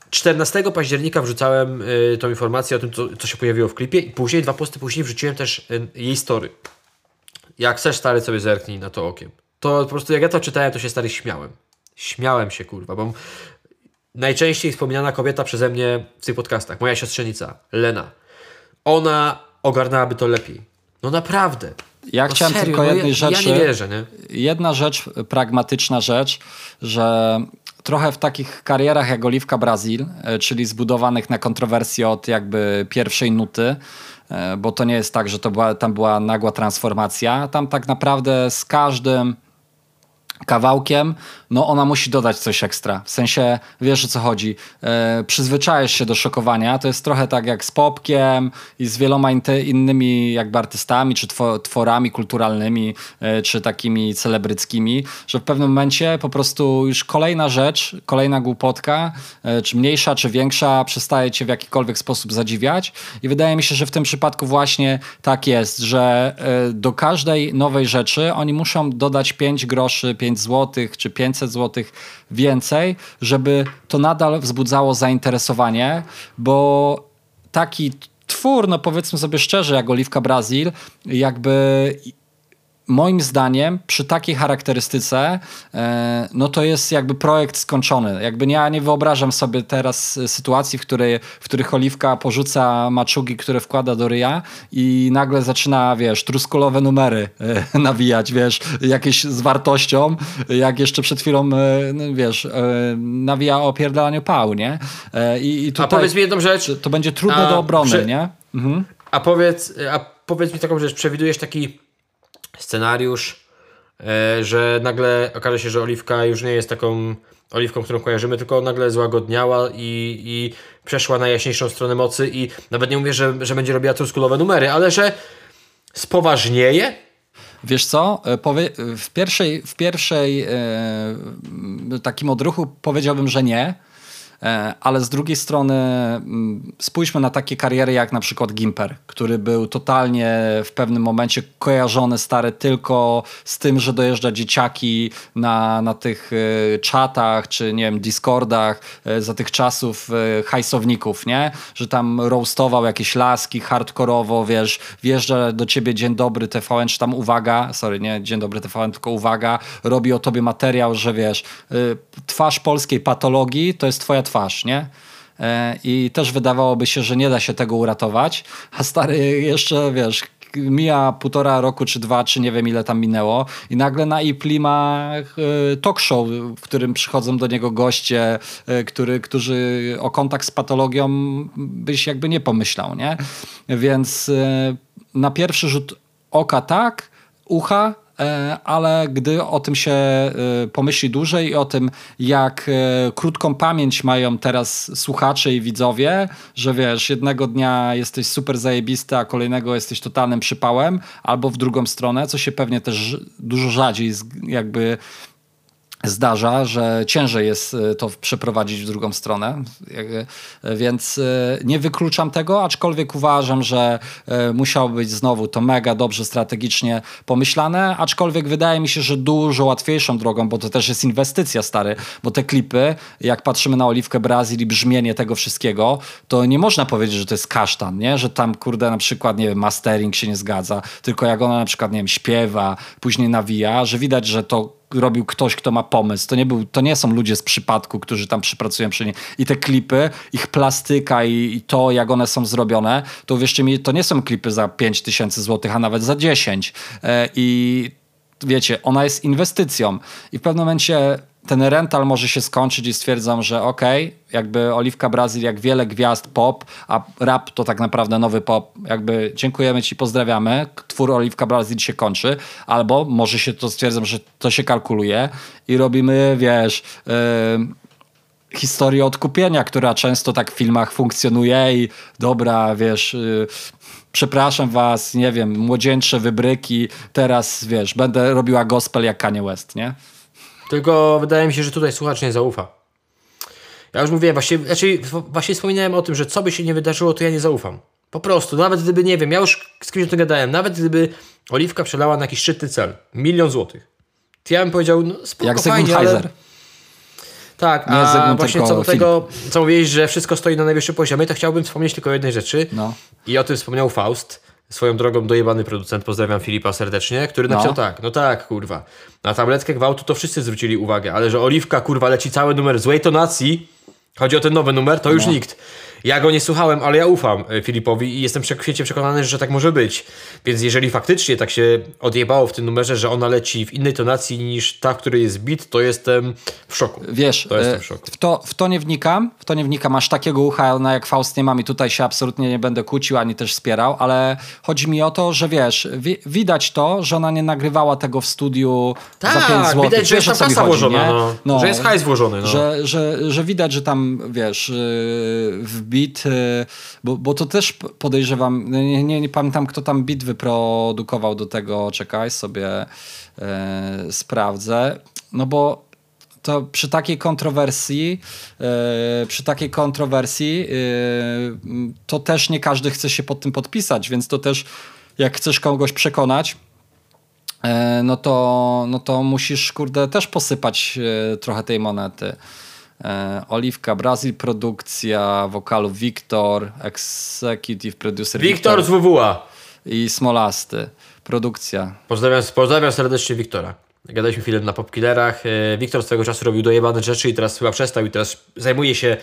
14 października wrzucałem y, tą informację o tym, co, co, się pojawiło w klipie i później, dwa posty później wrzuciłem też y, jej story. Jak chcesz, stary, sobie zerknij na to okiem to po prostu jak ja to czytałem, to się stary śmiałem. Śmiałem się, kurwa, bo najczęściej wspomniana kobieta przeze mnie w tych podcastach, moja siostrzenica, Lena, ona ogarnęłaby to lepiej. No naprawdę.
Ja
no
chciałem serio, tylko jednej
no ja,
rzeczy.
Ja nie wierzę, nie?
Jedna rzecz, pragmatyczna rzecz, że trochę w takich karierach jak Oliwka Brazil, e, czyli zbudowanych na kontrowersji od jakby pierwszej nuty, E, bo to nie jest tak, że to była, tam była nagła transformacja. Tam tak naprawdę z każdym kawałkiem, no ona musi dodać coś ekstra. W sensie, wiesz o co chodzi. E, przyzwyczajasz się do szokowania. To jest trochę tak jak z Popkiem i z wieloma innymi jakby artystami, czy tworami kulturalnymi, e, czy takimi celebryckimi, że w pewnym momencie po prostu już kolejna rzecz, kolejna głupotka, e, czy mniejsza, czy większa, przestaje cię w jakikolwiek sposób zadziwiać i wydaje mi się, że w tym przypadku właśnie tak jest, że e, do każdej nowej rzeczy oni muszą dodać 5 groszy, 5 złotych, czy 500 500 zł więcej, żeby to nadal wzbudzało zainteresowanie, bo taki twór, no powiedzmy sobie szczerze, jak Oliwka Brazil, jakby moim zdaniem przy takiej charakterystyce e, no to jest jakby projekt skończony. Jakby ja nie wyobrażam sobie teraz sytuacji, w której w których Oliwka porzuca maczugi, które wkłada do ryja i nagle zaczyna, wiesz, truskulowe numery e, nawijać, wiesz, jakieś z wartością, jak jeszcze przed chwilą, e, no, wiesz, nawija o pierdolaniu pał, nie?
I, i tutaj, a powiedz mi jedną rzecz.
To będzie trudne do obrony, przy... nie?
Mhm. A powiedz, a powiedz mi taką rzecz, przewidujesz taki scenariusz, e, że nagle okaże się, że Oliwka już nie jest taką oliwką, którą kojarzymy, tylko nagle złagodniała i, i przeszła na jaśniejszą stronę mocy i nawet nie mówię, że, że będzie robiła truskulowe numery, ale że spoważnieje?
Wiesz co, e, w pierwszej, w pierwszej e, takim odruchu powiedziałbym, że nie, ale z drugiej strony mm, spójrzmy na takie kariery jak na przykład Gimper, który był totalnie w pewnym momencie kojarzony stary tylko z tym, że dojeżdża dzieciaki na, na tych e, czatach czy nie wiem, Discordach e, za tych czasów hajsowników, nie? Że tam roastował jakieś laski hardkorowo, wiesz, wjeżdża do ciebie dzień dobry TVN, czy tam uwaga, sorry, nie dzień dobry TVN, tylko uwaga, robi o tobie materiał, że wiesz, twarz polskiej patologii to jest twoja twarz twarz, nie? E, I też wydawałoby się, że nie da się tego uratować, a stary jeszcze, wiesz, mija półtora roku, czy dwa, czy nie wiem ile tam minęło i nagle na Ipli ma e, talk show, w którym przychodzą do niego goście, e, który, którzy o kontakt z patologią byś jakby nie pomyślał, nie? Więc na pierwszy rzut oka tak, ucha ale gdy o tym się e, pomyśli dłużej i o tym, jak e, krótką pamięć mają teraz słuchacze i widzowie, że wiesz, jednego dnia jesteś super zajebisty, a kolejnego jesteś totalnym przypałem, albo w drugą stronę, co się pewnie też dużo rzadziej jakby zdarza, że ciężej jest e, to przeprowadzić w drugą stronę, e, więc e, nie wykluczam tego, aczkolwiek uważam, że musiało być znowu to mega dobrze strategicznie pomyślane, aczkolwiek wydaje mi się, że dużo łatwiejszą drogą, bo to też jest inwestycja stary, bo te klipy, jak patrzymy na Oliwkę Brazylii, brzmienie tego wszystkiego, to nie można powiedzieć, że to jest kasztan, nie? że tam kurde na przykład, nie wiem, mastering się nie zgadza, tylko jak ona na przykład, nie wiem, śpiewa, później nawija, że widać, że to robił ktoś, kto ma pomysł. To nie, był, to nie są ludzie z przypadku, którzy tam przypracują przy niej. I te klipy, ich plastyka i, i to, jak one są zrobione, to uwierzcie mi, to nie są klipy za 5 tysięcy złotych, a nawet za 10. E, I wiecie, ona jest inwestycją. I w pewnym momencie ten rental może się skończyć i stwierdzam, że okej, okay, jakby Oliwka Brazil, jak wiele gwiazd pop, a rap to tak naprawdę nowy pop, jakby dziękujemy ci, pozdrawiamy, twór Oliwka Brazil się kończy, albo może się to stwierdzam, że to się kalkuluje i robimy, wiesz... Yy, historię odkupienia, która często tak w filmach funkcjonuje i dobra, wiesz, yy, przepraszam was, nie wiem, młodzieńcze wybryki, teraz, wiesz, będę robiła gospel jak Kanye West, nie?
Tylko wydaje mi się, że tutaj słuchacz nie zaufa. Ja już mówiłem, właśnie, znaczy, właśnie wspominałem o tym, że co by się nie wydarzyło, to ja nie zaufam. Po prostu, nawet gdyby, nie wiem, ja już z kimś o tym gadałem, nawet gdyby Oliwka przelała na jakiś szczytny cel, milion złotych, to ja bym powiedział, no spoko,
Jak fajnie, ale...
Tak, nie a właśnie co do tego, co mówiłeś, że wszystko stoi na najwyższym poziomie, to chciałbym wspomnieć tylko o jednej rzeczy. No. I o tym wspomniał Faust. Swoją drogą dojebany producent, pozdrawiam Filipa serdecznie, który napisał no. tak, no tak, kurwa. Na tabletkę gwałtu to wszyscy zwrócili uwagę, ale że Oliwka, kurwa, leci cały numer złej tonacji, chodzi o ten nowy numer, to już no. nikt. Ja go nie słuchałem, ale ja ufam e, Filipowi i jestem świecie przekonany, że tak może być. Więc jeżeli faktycznie tak się odjebało w tym numerze, że ona leci w innej tonacji niż ta, w której jest bit, to jestem w szoku.
Wiesz, to w, szoku. W, to, w to nie wnikam, w to nie wnikam, aż takiego ucha na jak Faust nie mam i tutaj się absolutnie nie będę kłócił, ani też wspierał, ale chodzi mi o to, że wiesz, wi widać to, że ona nie nagrywała tego w studiu
tak,
za 5 zł.
widać, że jest tam kasa włożona, no. No, że jest hajs włożony. No.
Że, że, że widać, że tam, wiesz, y, w bit, y, bo, bo to też podejrzewam, nie, nie, nie pamiętam kto tam bit wyprodukował do tego, czekaj sobie e, sprawdzę, no bo to przy takiej kontrowersji, e, przy takiej kontrowersji to też nie każdy chce się pod tym podpisać, więc to też jak chcesz kogoś przekonać, no to, no to musisz, kurde, też posypać trochę tej monety. E, Oliwka Brazil, produkcja wokalu Wiktor, executive producer
Wiktor z WWA
i Smolasty. produkcja.
Pozdrawiam, pozdrawiam serdecznie Wiktora. Gadaliśmy chwilę na Popkillerach. E, Wiktor swego czasu robił dojebane rzeczy i teraz chyba przestał i teraz zajmuje się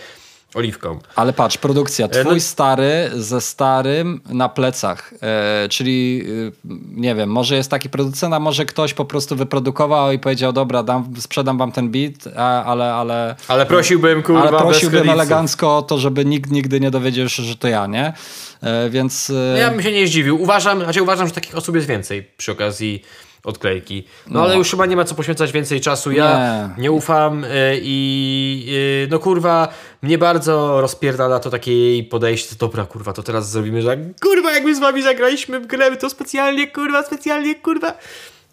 oliwką.
Ale patrz, produkcja. Twój no... stary ze starym na plecach. E, czyli e, nie wiem, może jest taki producent, a może ktoś po prostu wyprodukował i powiedział, dobra, dam, sprzedam wam ten beat, a, ale, ale...
Ale prosiłbym, kurwa,
Ale prosiłbym elegancko o to, żeby nikt nigdy nie dowiedział się, że to ja, nie? E, więc... E...
No ja bym się nie zdziwił. Uważam, znaczy uważam, że takich osób jest więcej przy okazji odklejki. No, no, ale już chyba nie ma co poświęcać więcej czasu. Ja nie, nie ufam y, i y, no kurwa, mnie bardzo rozpierdala to takie jej podejście. Dobra, kurwa, to teraz zrobimy, że kurwa, jak my z wami zagraliśmy w grę, to specjalnie, kurwa, specjalnie, kurwa.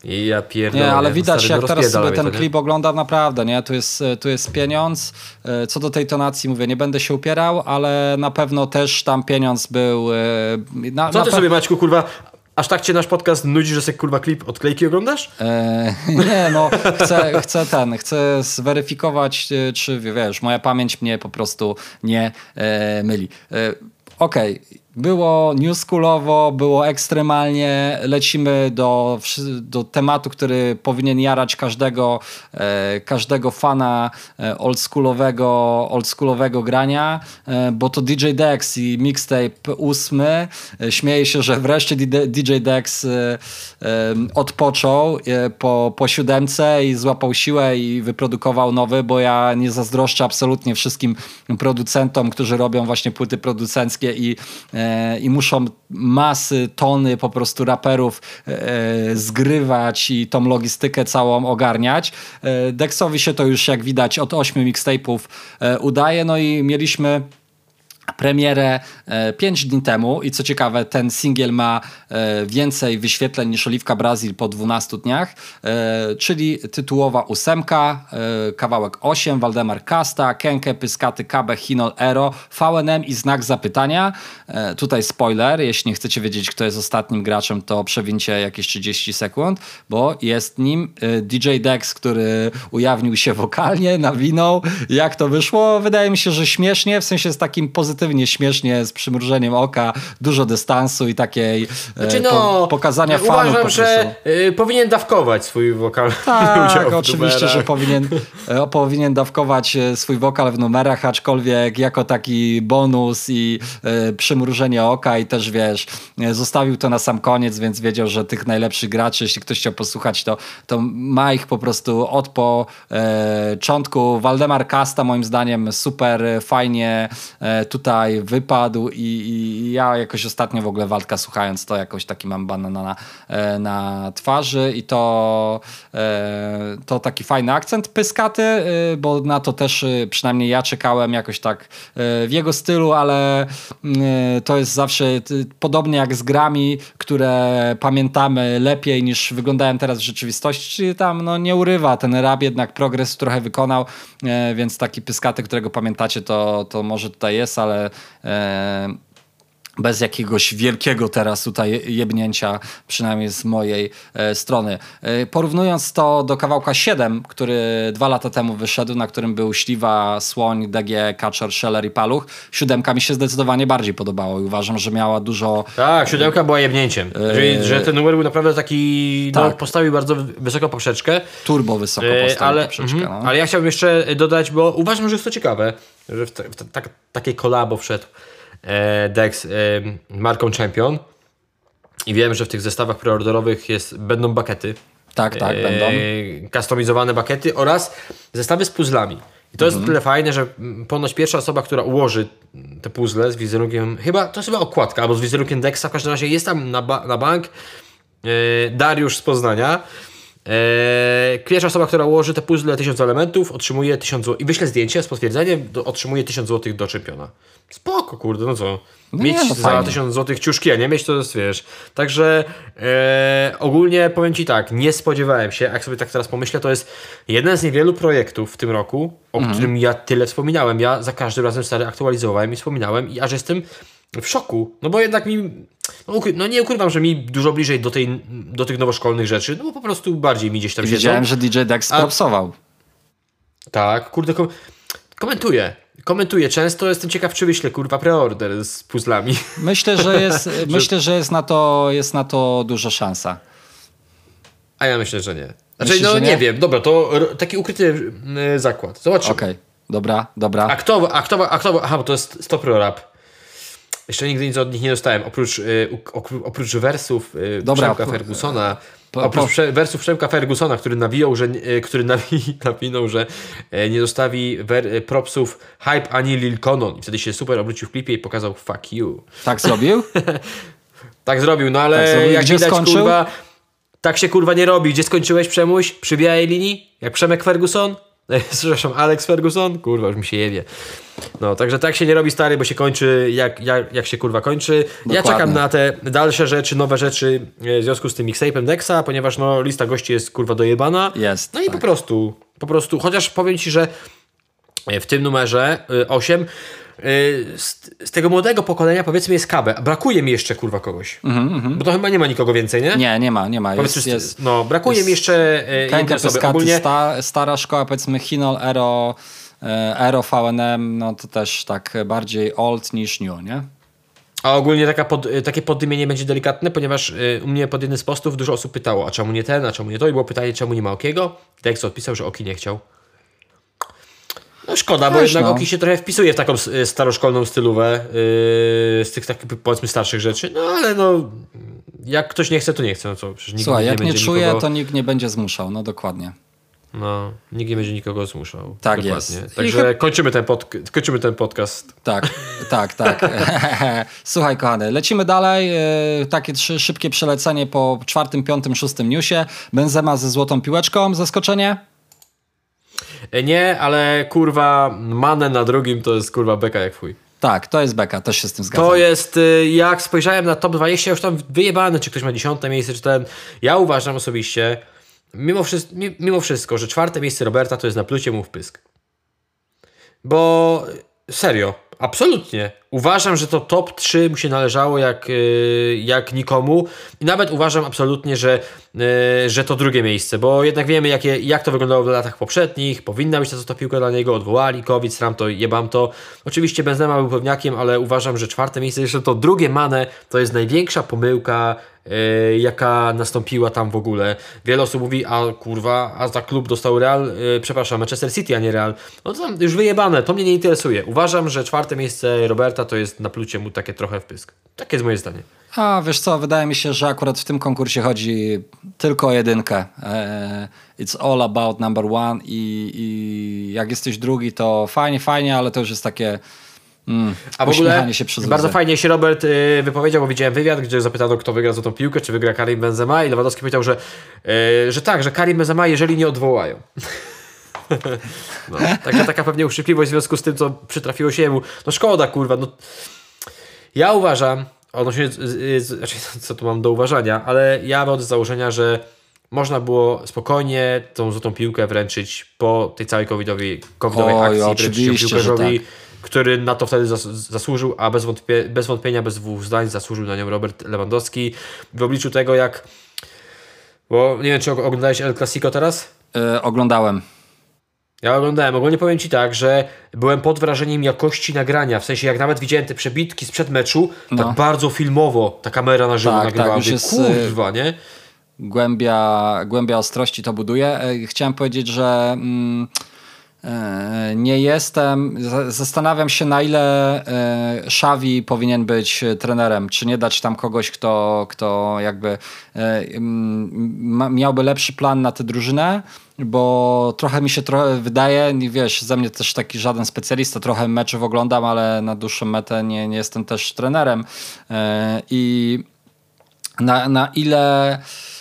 I ja pierdolę.
Nie, ale widać jak teraz sobie ten klip ogląda naprawdę, nie? Tu jest, tu jest pieniądz. E, co do tej tonacji mówię, nie będę się upierał, ale na pewno też tam pieniądz był... E,
na, Co ty sobie Maćku, kurwa, Aż tak cię nasz podcast nudzi, że sobie kurwa klip odklejki oglądasz?
Eee, nie, no chcę, chcę ten, chcę zweryfikować, e, czy wiesz, moja pamięć mnie po prostu nie e, myli. E, Okej, okay było newschoolowo, było ekstremalnie. Lecimy do, do tematu, który powinien jarać każdego, e, każdego fana e, oldschoolowego, oldschoolowego grania, e, bo to DJ Dex i mixtape ósmy. E, śmieję się, że wreszcie DJ Dex e, e, odpoczął po, po siódemce i złapał siłę i wyprodukował nowy, bo ja nie zazdroszczę absolutnie wszystkim producentom, którzy robią właśnie płyty producenckie i i muszą masy, tony po prostu raperów e, zgrywać i tą logistykę całą ogarniać. E, Dexowi się to już jak widać od ośmiu mixtape'ów udaje, no i mieliśmy premierę 5 dni temu i co ciekawe ten singiel ma więcej wyświetleń niż Oliwka Brazil po 12 dniach, czyli tytułowa ósemka, kawałek 8, Waldemar Kasta, Kenke, Pyskaty, Kabe, Hinol, Ero, VNM i znak zapytania. Tutaj spoiler, jeśli nie chcecie wiedzieć kto jest ostatnim graczem to przewincie jakieś 30 sekund, bo jest nim DJ Dex, który ujawnił się wokalnie, nawinął. Jak to wyszło? Wydaje mi się, że śmiesznie, w sensie z takim pozytywnym pozytywnie, śmiesznie, z przymrużeniem oka, dużo dystansu i takiej e, znaczy, no, po, pokazania ja fanów.
Uważam, że y, powinien dawkować swój wokal.
Tak, oczywiście, że powinien, y, powinien dawkować swój wokal w numerach, aczkolwiek jako taki bonus i y, przymrużenie oka i też wiesz, zostawił to na sam koniec, więc wiedział, że tych najlepszych graczy, jeśli ktoś chciał posłuchać, to, to ma ich po prostu od początku. Waldemar Kasta moim zdaniem super fajnie tutaj tutaj wypadł i, i, ja jakoś ostatnio w ogóle Waldka słuchając to jakoś taki mam banana na, e, na twarzy i to, e, to taki fajny akcent pyskaty, e, bo na to też przynajmniej ja czekałem jakoś tak w jego stylu, ale to jest zawsze podobnie jak z grami, które pamiętamy lepiej niż wyglądają teraz w rzeczywistości, czyli tam no, nie urywa. Ten rap, jednak progres trochę wykonał, więc taki pyskaty, którego pamiętacie, to, to może tutaj jest, ale äh, bez jakiegoś wielkiego teraz tutaj jebnięcia, przynajmniej z mojej e, strony. E, porównując to do kawałka 7, który dwa lata temu wyszedł, na którym był Śliwa, Słoń, DG, Kaczor, Scheller i Paluch, siódemka mi się zdecydowanie bardziej podobało i uważam, że miała dużo...
Tak, siódemka była jebnięciem. E... że ten numer był naprawdę taki, no, tak. no, postawił bardzo wysoko poprzeczkę.
Turbo wysoko e, postawił
ale, poprzeczkę. Mm, no. Ale ja chciałbym jeszcze dodać, bo uważam, że jest to ciekawe, że w, te, w te, tak, takie kolabo wszedł Dex e, marką Champion i wiem, że w tych zestawach preorderowych jest, będą bakety.
Tak, tak, e, będą.
Customizowane bakety oraz zestawy z puzzlami. I to jest mhm. tyle fajne, że ponoć pierwsza osoba, która ułoży te puzzle z wizerunkiem, chyba to jest chyba okładka, albo z wizerunkiem Dexa, w każdym razie jest tam na, ba na bank Dariusz z Poznania. Eee, pierwsza osoba, która ułoży te puzzle 1000 elementów, otrzymuje 1000 zł. I wyśle zdjęcie z potwierdzeniem, do, otrzymuje 1000 zł do czempiona. Spoko, kurde, no co? No mieć nie, no za 1000 zł ciuszki, a nie mieć to jest, wiesz. Także e, ogólnie powiem Ci tak, nie spodziewałem się, jak sobie tak teraz pomyślę, to jest jeden z niewielu projektów w tym roku, o mhm. którym ja tyle wspominałem. Ja za każdym razem stary aktualizowałem i wspominałem i aż jestem w szoku. No bo jednak mi no, no, nie ukrywam, że mi dużo bliżej do, tej, do tych nowoszkolnych rzeczy, no bo po prostu bardziej mi gdzieś tam
Wiedziałem, że DJ Dex propsował.
Tak, kurde, kom komentuję. komentuję często, jestem ciekaw, czy wyślę kurwa preorder z puzzlami.
Myślę, że jest, myślę, że jest, na to, jest na to duża szansa.
A ja myślę, że nie. Znaczy, Myślisz, no nie? nie? wiem, dobra, to taki ukryty zakład. Zobaczymy.
Okej, okay. dobra, dobra.
A kto, a kto, a kto, aha, bo to jest Stop Rap. Jeszcze nigdy nic od nich nie dostałem, oprócz, y, oprócz wersów y, Dobra, Przemka Fergusona. Po, oprócz po... wersów Przemka Fergusona, który nawijał, że, y, który nawi, nawinął, że nie dostawi wer, propsów Hype ani Lil Conon. I wtedy się super obrócił w klipie i pokazał fuck you.
Tak zrobił?
tak zrobił, no ale tak zrobił. jak Gdzie widać, skończył? kurwa, tak się kurwa nie robi. Gdzie skończyłeś Przemuś? Przy białej linii? Jak Przemek Ferguson? Przepraszam, Alex Ferguson? Kurwa, już mi się jewie. No, także tak się nie robi stary, bo się kończy jak, jak, jak się kurwa kończy. Dokładnie. Ja czekam na te dalsze rzeczy, nowe rzeczy e, w związku z tym mixtape'em Dexa, ponieważ no lista gości jest kurwa dojebana.
Jest.
No tak. i po prostu, po prostu, chociaż powiem ci, że w tym numerze 8 e, e, z, z, tego młodego pokolenia powiedzmy jest Kabe. Brakuje mi jeszcze kurwa kogoś. Mm -hmm. Bo to chyba nie ma nikogo więcej, nie?
Nie, nie ma, nie ma.
Jest, jest, no, brakuje jest mi jeszcze
jednej osoby. Ogólnie... Sta, stara szkoła, powiedzmy Hinol, Ero, Aero VNM, no to też tak bardziej old niż new, nie?
A ogólnie taka pod, takie poddymienie będzie delikatne, ponieważ y, u mnie pod jednym z postów dużo osób pytało, a czemu nie ten, a czemu nie to? I było pytanie, czemu nie ma Okiego? Dex odpisał, że Oki nie chciał. No szkoda, bo jednak no. Oki się trochę wpisuje w taką y, staroszkolną stylówę yy, z tych takich powiedzmy starszych rzeczy, no ale no jak ktoś nie chce, to nie chce. No co,
przecież Słuchaj, nie jak nie czuje, nikogo... to nikt nie będzie zmuszał, no dokładnie.
No, nikt nie będzie nikogo zmuszał.
Tak Dokładnie. jest.
Także kończymy, ten pod, kończymy ten podcast.
Tak, tak, tak. Słuchaj, kochany, lecimy dalej. E, takie trzy szybkie przelecenie po czwartym, piątym, szóstym newsie. Benzema ze złotą piłeczką. Zaskoczenie?
E, nie, ale kurwa, manę na drugim to jest kurwa beka jak chuj.
Tak, to jest beka, też się z tym zgadzam.
To jest, y, jak spojrzałem na top 20, już tam wyjebane, czy ktoś ma dziesiąte miejsce, czy ten. Ja uważam osobiście, mimo, wszystko, mimo wszystko, że czwarte miejsce Roberta to jest na plucie mu w pysk. Bo serio, absolutnie. Uważam, że to top 3 mu się należało jak, y, jak nikomu. I nawet uważam absolutnie, że, y, że to drugie miejsce, bo jednak wiemy, jakie, jak to wyglądało w latach poprzednich. Powinna być to, to piłka dla niego, odwołali, COVID, sram to, jebam to. Oczywiście Benzema był pewniakiem, ale uważam, że czwarte miejsce, jeszcze to drugie Mane, to jest największa pomyłka Yy, jaka nastąpiła tam w ogóle. Wiele osób mówi, a kurwa, a za klub dostał Real, przepraszam, Manchester City, a nie Real. No to tam już wyjebane, to mnie nie interesuje. Uważam, że czwarte miejsce Roberta to jest na plucie mu takie trochę wpysk. Takie jest moje zdanie.
A wiesz co, wydaje mi się, że akurat w tym konkursie chodzi tylko o jedynkę. E, it's all about number one i, i jak jesteś drugi, to fajnie, fajnie, ale to już jest takie Mm,
A w ogóle bardzo fajnie się Robert y, wypowiedział, bo widziałem wywiad, gdzie zapytano, kto wygra za tą piłkę, czy wygra Karim Benzema i Lewandowski powiedział, że, y, że tak, że Karim Benzema, jeżeli nie odwołają. no, taka, taka pewnie uszczypliwość w związku z tym, co przytrafiło się jemu. No szkoda, kurwa. No. Ja uważam, odnośnie, znaczy, co tu mam do uważania, ale ja od założenia, że można było spokojnie tą złotą piłkę wręczyć po tej całej covidowej, covidowej Oj, akcji, wręczyć piłkarzowi. Tak który na to wtedy zas zasłużył, a bez, wątpie bez wątpienia, bez dwóch zdań zasłużył na nią Robert Lewandowski. W obliczu tego, jak. Bo nie wiem, czy oglądałeś El Clasico teraz?
Yy, oglądałem.
Ja oglądałem. Ogólnie powiem Ci tak, że byłem pod wrażeniem jakości nagrania. W sensie, jak nawet widziałem te przebitki sprzed meczu, tak no. tak bardzo filmowo ta kamera na żywo tak, nagrywała. Tak, już jest, Kurwa, nie?
Głębia, głębia ostrości to buduje. E, chciałem powiedzieć, że. Mm, nie jestem. Zastanawiam się, na ile e, Xavi powinien być trenerem. Czy nie dać tam kogoś, kto, kto jakby e, miałby lepszy plan na tę drużynę, bo trochę mi się trochę wydaje, wiesz, ze mnie też taki żaden specjalista, trochę meczów oglądam, ale na dłuższą metę nie, nie jestem też trenerem. I na, na ile E,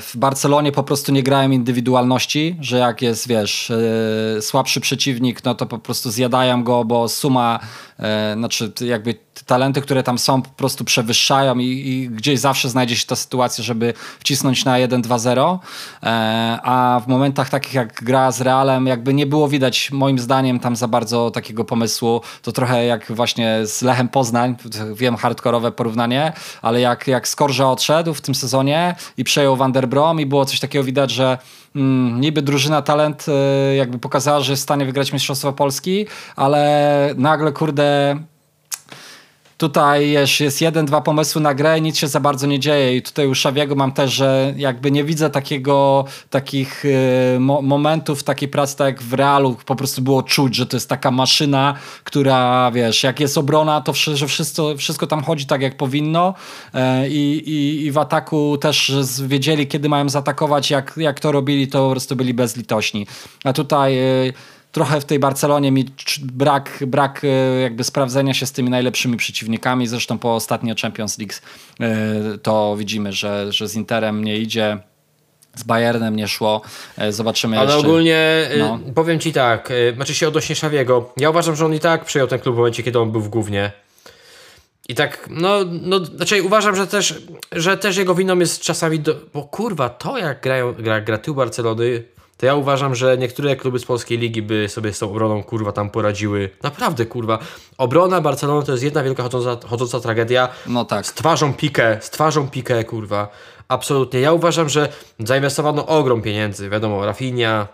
w Barcelonie po prostu nie grałem indywidualności, że jak jest, wiesz, e, słabszy przeciwnik, no to po prostu zjadają go, bo suma, e, znaczy jakby te talenty, które tam są, po prostu przewyższają i, i gdzieś zawsze znajdzie się ta sytuacja, żeby wcisnąć na 1-2-0, e, a w momentach takich jak gra z Realem, jakby nie było widać moim zdaniem tam za bardzo takiego pomysłu, to trochę jak właśnie z Lechem Poznań, wiem hardkorowe porównanie, ale jak, jak Skorża odszedł w tym sezonie i przejął Van der Brom i było coś takiego widać, że mm, niby drużyna talent y, jakby pokazała, że jest w stanie wygrać Mistrzostwo Polski, ale nagle kurde Tutaj jest jeden, dwa pomysły na grę i nic się za bardzo nie dzieje. I tutaj u Szawiego mam też, że jakby nie widzę takiego, takich y, mo momentów takiej pracy, tak jak w Realu po prostu było czuć, że to jest taka maszyna, która wiesz, jak jest obrona, to że wszystko, wszystko tam chodzi tak jak powinno y, i, i w ataku też wiedzieli, kiedy mają zaatakować, jak, jak to robili, to po prostu byli bezlitośni. A tutaj y, trochę w tej Barcelonie mi brak, brak e, jakby sprawdzenia się z tymi najlepszymi przeciwnikami. Zresztą po ostatnio Champions League e, to widzimy, że, że z Interem nie idzie. Z Bayernem nie szło. E, zobaczymy
Ale
jeszcze.
ogólnie no. powiem ci tak, znaczy się odnośnie Szawiego. Ja uważam, że on i tak przyjął ten klub w momencie, kiedy on był w głównie. I tak, no, no znaczy uważam, że też, że też jego winą jest czasami, do, bo kurwa, to jak grają, gra, gra tył Barcelony to ja uważam, że niektóre kluby z polskiej ligi by sobie z tą obroną kurwa tam poradziły. Naprawdę kurwa. Obrona Barcelony to jest jedna wielka chodząca, chodząca tragedia.
No tak.
Z twarzą pikę, z twarzą pikę kurwa. Absolutnie. Ja uważam, że zainwestowano ogrom pieniędzy. Wiadomo, Rafinha,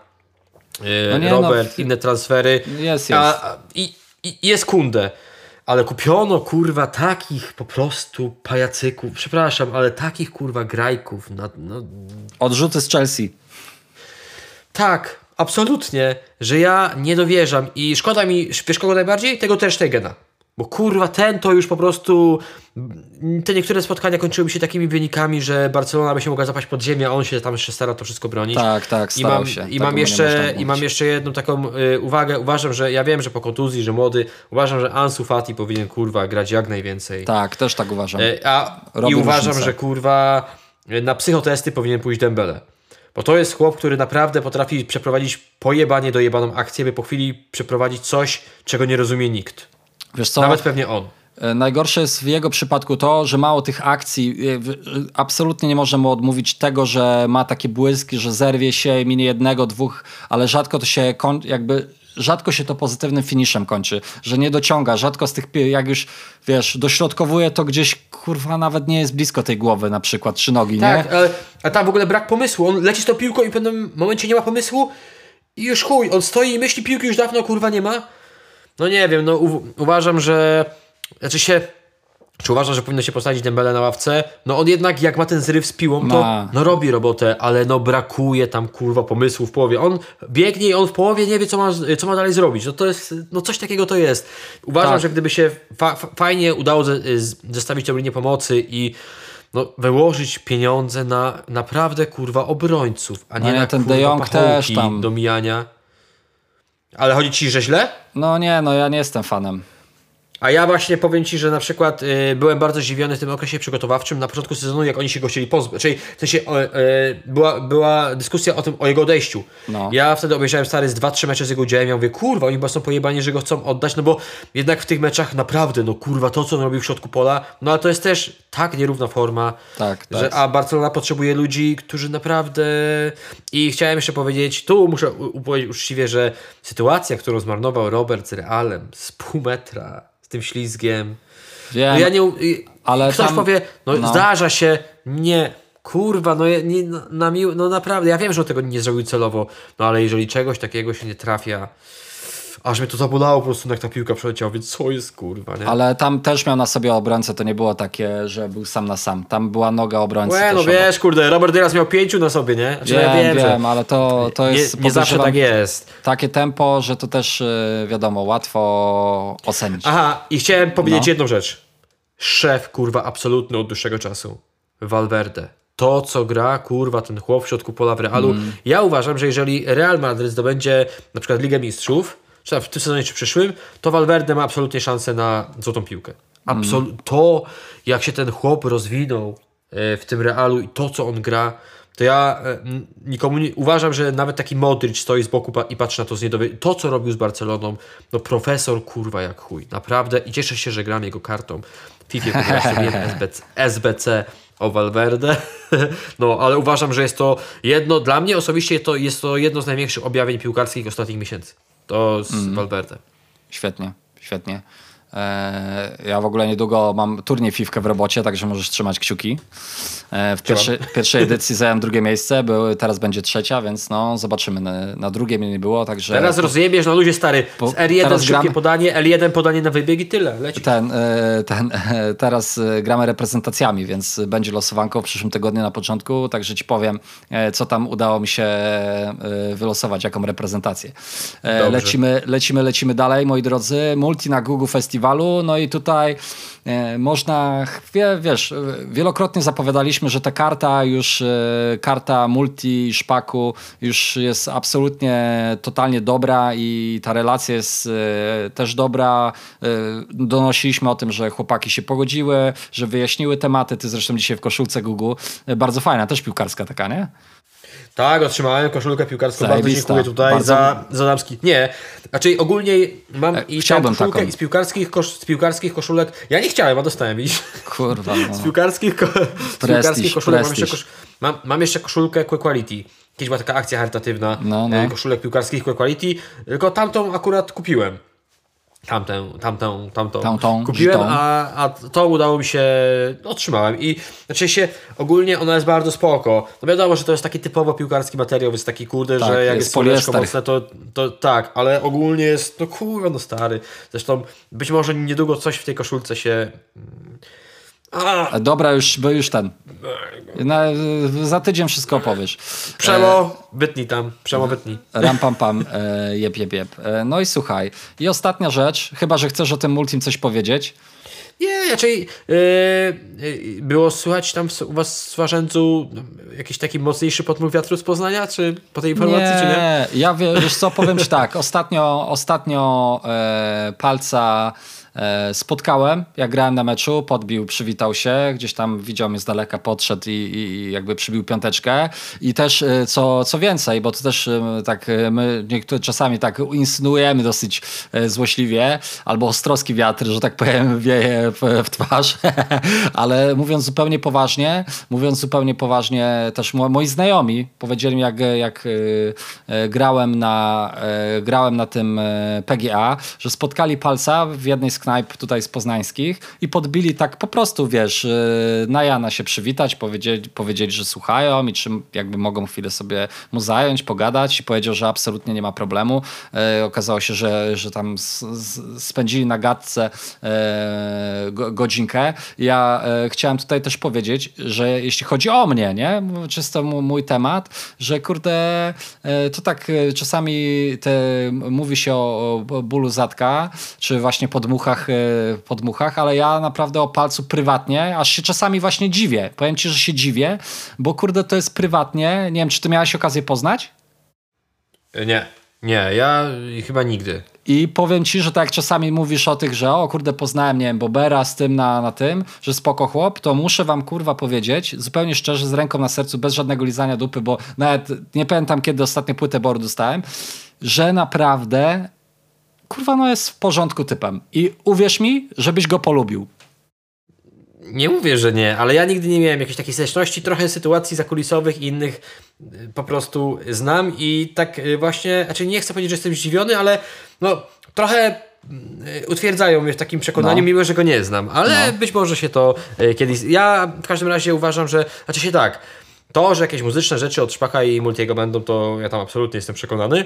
yy, no nie, no, Robert, no, inne transfery.
Jest, jest. A,
i, i jest kundę. Ale kupiono kurwa takich po prostu pajacyków, przepraszam, ale takich kurwa grajków. Na, no.
Odrzuty z Chelsea.
Tak, absolutnie, że ja nie dowierzam i szkoda mi, wiesz kogo najbardziej? Tego też Tegena. Bo kurwa, ten to już po prostu. Te niektóre spotkania kończyły się takimi wynikami, że Barcelona by się mogła zapaść pod ziemię, a on się tam jeszcze stara to wszystko bronić.
Tak, tak,
I mam,
się.
I, mam jeszcze, I mam jeszcze jedną taką y, uwagę. Uważam, że ja wiem, że po kontuzji, że młody, uważam, że Ansu Fati powinien kurwa grać jak najwięcej.
Tak, też tak uważam.
Y, a, I uważam, różnicę. że kurwa na psychotesty powinien pójść Dembele. Bo to jest chłop, który naprawdę potrafi przeprowadzić pojebanie dojebaną akcję, by po chwili przeprowadzić coś, czego nie rozumie nikt. Wiesz co? Nawet pewnie on.
E, najgorsze jest w jego przypadku to, że mało tych akcji. E, absolutnie nie możemy odmówić tego, że ma takie błyski, że zerwie się, minie jednego, dwóch, ale rzadko to się jakby rzadko się to pozytywnym finiszem kończy, że nie dociąga, rzadko z tych, jak już wiesz, dośrodkowuje to gdzieś, kurwa, nawet nie jest blisko tej głowy na przykład, czy nogi,
tak,
nie?
Ale, a tam w ogóle brak pomysłu, on leci z tą piłką i w pewnym momencie nie ma pomysłu i już chuj, on stoi i myśli piłki już dawno, kurwa, nie ma. No nie wiem, no uważam, że, znaczy się czy uważa, że powinno się postawić Dembele na ławce? No on jednak jak ma ten zryw z piłą, to ma. no robi robotę, ale no brakuje tam kurwa pomysłu w połowie. On biegnie i on w połowie nie wie co ma, co ma dalej zrobić. No to jest, no coś takiego to jest. Uważam, tak. że gdyby się fa fajnie udało zestawić tę linię pomocy i no, wyłożyć pieniądze na naprawdę kurwa obrońców, a nie no, na ten kurwa De Jong też tam do mijania. Ale chodzi ci, że źle?
No nie, no ja nie jestem fanem.
A ja właśnie powiem Ci, że na przykład y, byłem bardzo zdziwiony w tym okresie przygotowawczym na początku sezonu, jak oni się go chcieli pozbyć. Czyli w sensie y, była, była dyskusja o tym, o jego odejściu. No. Ja wtedy obejrzałem stary z 2-3 mecze z jego udziałem. Ja mówię, kurwa, oni chyba są pojebani, że go chcą oddać, no bo jednak w tych meczach naprawdę, no kurwa, to co on robił w środku pola, no ale to jest też tak nierówna forma,
tak,
że, tak. a Barcelona potrzebuje ludzi, którzy naprawdę... I chciałem jeszcze powiedzieć, tu muszę powiedzieć uczciwie, że sytuacja, którą zmarnował Robert z Realem z pół metra z tym ślizgiem. Wiem, no ja nie, ale ktoś tam, powie, no, no, zdarza się, nie, kurwa, no, nie, no, na mił, no naprawdę, ja wiem, że on tego nie zrobił celowo, no ale jeżeli czegoś takiego się nie trafia, aż mnie to zabolało po prostu, jak ta piłka przeleciała, więc co jest kurwa, nie?
Ale tam też miał na sobie obrońcę, to nie było takie, że był sam na sam. Tam była noga obrońcy.
Łe, no wiesz, kurde, Robert Dyras miał pięciu na sobie, nie?
Znaczy, wiem, ja wiem, wiem że... ale to, to jest...
Nie, nie zawsze tak jest.
Takie tempo, że to też, y, wiadomo, łatwo ocenić.
Aha, i chciałem powiedzieć no. jedną rzecz. Szef, kurwa, absolutny od dłuższego czasu. Valverde to, co gra, kurwa, ten chłop w środku pola w Realu. Mm. Ja uważam, że jeżeli Real Madrid zdobędzie na przykład Ligę Mistrzów, czy w tym sezonie, czy przyszłym, to Valverde ma absolutnie szansę na złotą piłkę. Absol mm. To, jak się ten chłop rozwinął e, w tym Realu i to, co on gra, to ja e, nikomu nie, uważam, że nawet taki Modric stoi z boku i patrzy na to z niedowierzaniem. To, co robił z Barceloną, no profesor kurwa jak chuj. Naprawdę i cieszę się, że gram jego kartą. W FIFA ponieważ SBC, SBC o Valverde. No, ale uważam, że jest to jedno, dla mnie osobiście to jest to jedno z największych objawień piłkarskich ostatnich miesięcy. To z mm. Valverde.
Świetnie, świetnie. E, ja w ogóle niedługo mam turniej Fifkę w robocie, także możesz trzymać kciuki. E, w pierwszej, pierwszej edycji zająłem drugie miejsce, był, teraz będzie trzecia, więc no zobaczymy. Na, na drugie mnie nie było, także...
Teraz rozjebiesz na ludzie stary. Z R1 szybkie gram... podanie, L1 podanie na wybieg i tyle. Leci.
Ten, e, ten, teraz gramy reprezentacjami, więc będzie losowanko w przyszłym tygodniu na początku, także ci powiem, co tam udało mi się wylosować, jaką reprezentację. Lecimy, lecimy, lecimy dalej, moi drodzy. Multi na Google Festival festiwalu. No i tutaj e, można, wie, wiesz, wielokrotnie zapowiadaliśmy, że ta karta już, e, karta multi szpaku już jest absolutnie totalnie dobra i ta relacja jest e, też dobra. Donosiliśmy o tym, że chłopaki się pogodziły, że wyjaśniły tematy. Ty zresztą dzisiaj w koszulce Google. Bardzo fajna, też piłkarska taka, nie?
Tak, otrzymałem koszulkę piłkarską. Bardzo dziękuję tutaj bardzo... za, za damski. Nie, znaczy ogólnie mam e, i chciałbym koszulkę taką. i z piłkarskich, kosz, z piłkarskich koszulek. Ja nie chciałem, a dostałem iść.
Kurwa. No.
z piłkarskich, ko, z piłkarskich koszulek mam jeszcze, kosz, mam, mam jeszcze koszulkę Quick Quality. Kiedyś była taka akcja charytatywna no, no. E, koszulek piłkarskich Quick Quality, tylko tamtą akurat kupiłem tamtę, tamtą, tamtą, tamtą kupiłem, a, a to udało mi się, otrzymałem i znaczy się, ogólnie ona jest bardzo spoko. No wiadomo, że to jest taki typowo piłkarski materiał, jest taki kurde, tak, że jak jest, jest mocne, to, to tak, ale ogólnie jest, no kurwa, no stary. Zresztą być może niedługo coś w tej koszulce się
a. Dobra, już, bo już ten. Na, za tydzień wszystko opowiesz.
Przemo, e, wytnij tam, przemo wytnij.
Ram pam pam, e, jeb jeb jeb. E, no i słuchaj. I ostatnia rzecz, chyba, że chcesz o tym multim coś powiedzieć.
Nie, raczej yy, było słychać tam u was w Swarzędzu jakiś taki mocniejszy podmuch wiatru z Poznania, czy po tej informacji,
nie,
czy nie?
Ja wiesz co, powiem ci tak, ostatnio, ostatnio e, palca spotkałem, jak grałem na meczu, podbił, przywitał się, gdzieś tam widział mnie z daleka, podszedł i, i jakby przybił piąteczkę. I też e, co, co więcej, bo to też e, tak my niektóre czasami tak insynuujemy dosyć złośliwie, albo ostroski wiatr, że tak powiem, wieje w, w twarz, ale mówiąc zupełnie poważnie, mówiąc zupełnie poważnie, też moi znajomi powiedzieli mi, jak, jak grałem na, grałem na tym PGA, że spotkali palca w jednej z knajp tutaj z poznańskich i podbili tak po prostu, wiesz, y, na Jana się przywitać, powiedzieli, powiedzieli, że słuchają i czy jakby mogą chwilę sobie mu zająć, pogadać i powiedział, że absolutnie nie ma problemu. E, okazało się, że, że tam spędzili na gadce e, godzinkę. Ja e, chciałem tutaj też powiedzieć, że jeśli chodzi o mnie, nie, czysto mój temat, że kurde, to tak czasami te, mówi się o, bólu zatka, czy właśnie podmuchach podmuchach, e, podmuchach, ale ja naprawdę o palcu prywatnie, aż się czasami właśnie dziwię. Powiem ci, że się dziwię, bo kurde to jest prywatnie. Nie wiem, czy ty miałeś okazję poznać?
Nie, nie, ja chyba nigdy.
I powiem ci, że tak jak czasami mówisz o tych, że o kurde poznałem, nie wiem, Bobera z tym na, na tym, że spoko chłop, to muszę wam kurwa powiedzieć, zupełnie szczerze, z ręką na sercu, bez żadnego lizania dupy, bo nawet nie pamiętam kiedy ostatnio płytę Boru dostałem, że naprawdę kurwa, no jest w porządku typem. I uwierz mi, żebyś go polubił.
Nie mówię, że nie, ale ja nigdy nie miałem jakiejś takiej styczności. Trochę sytuacji zakulisowych i innych y, po prostu znam i tak y, właśnie, znaczy nie chcę powiedzieć, że jestem zdziwiony, ale no trochę y, utwierdzają mnie w takim przekonaniu, no. mimo że go nie znam, ale no. być może się to kiedyś... Ja w każdym razie uważam, że... Znaczy się tak, to, że jakieś muzyczne rzeczy od Szpaka i Multiego będą, to ja tam absolutnie jestem przekonany.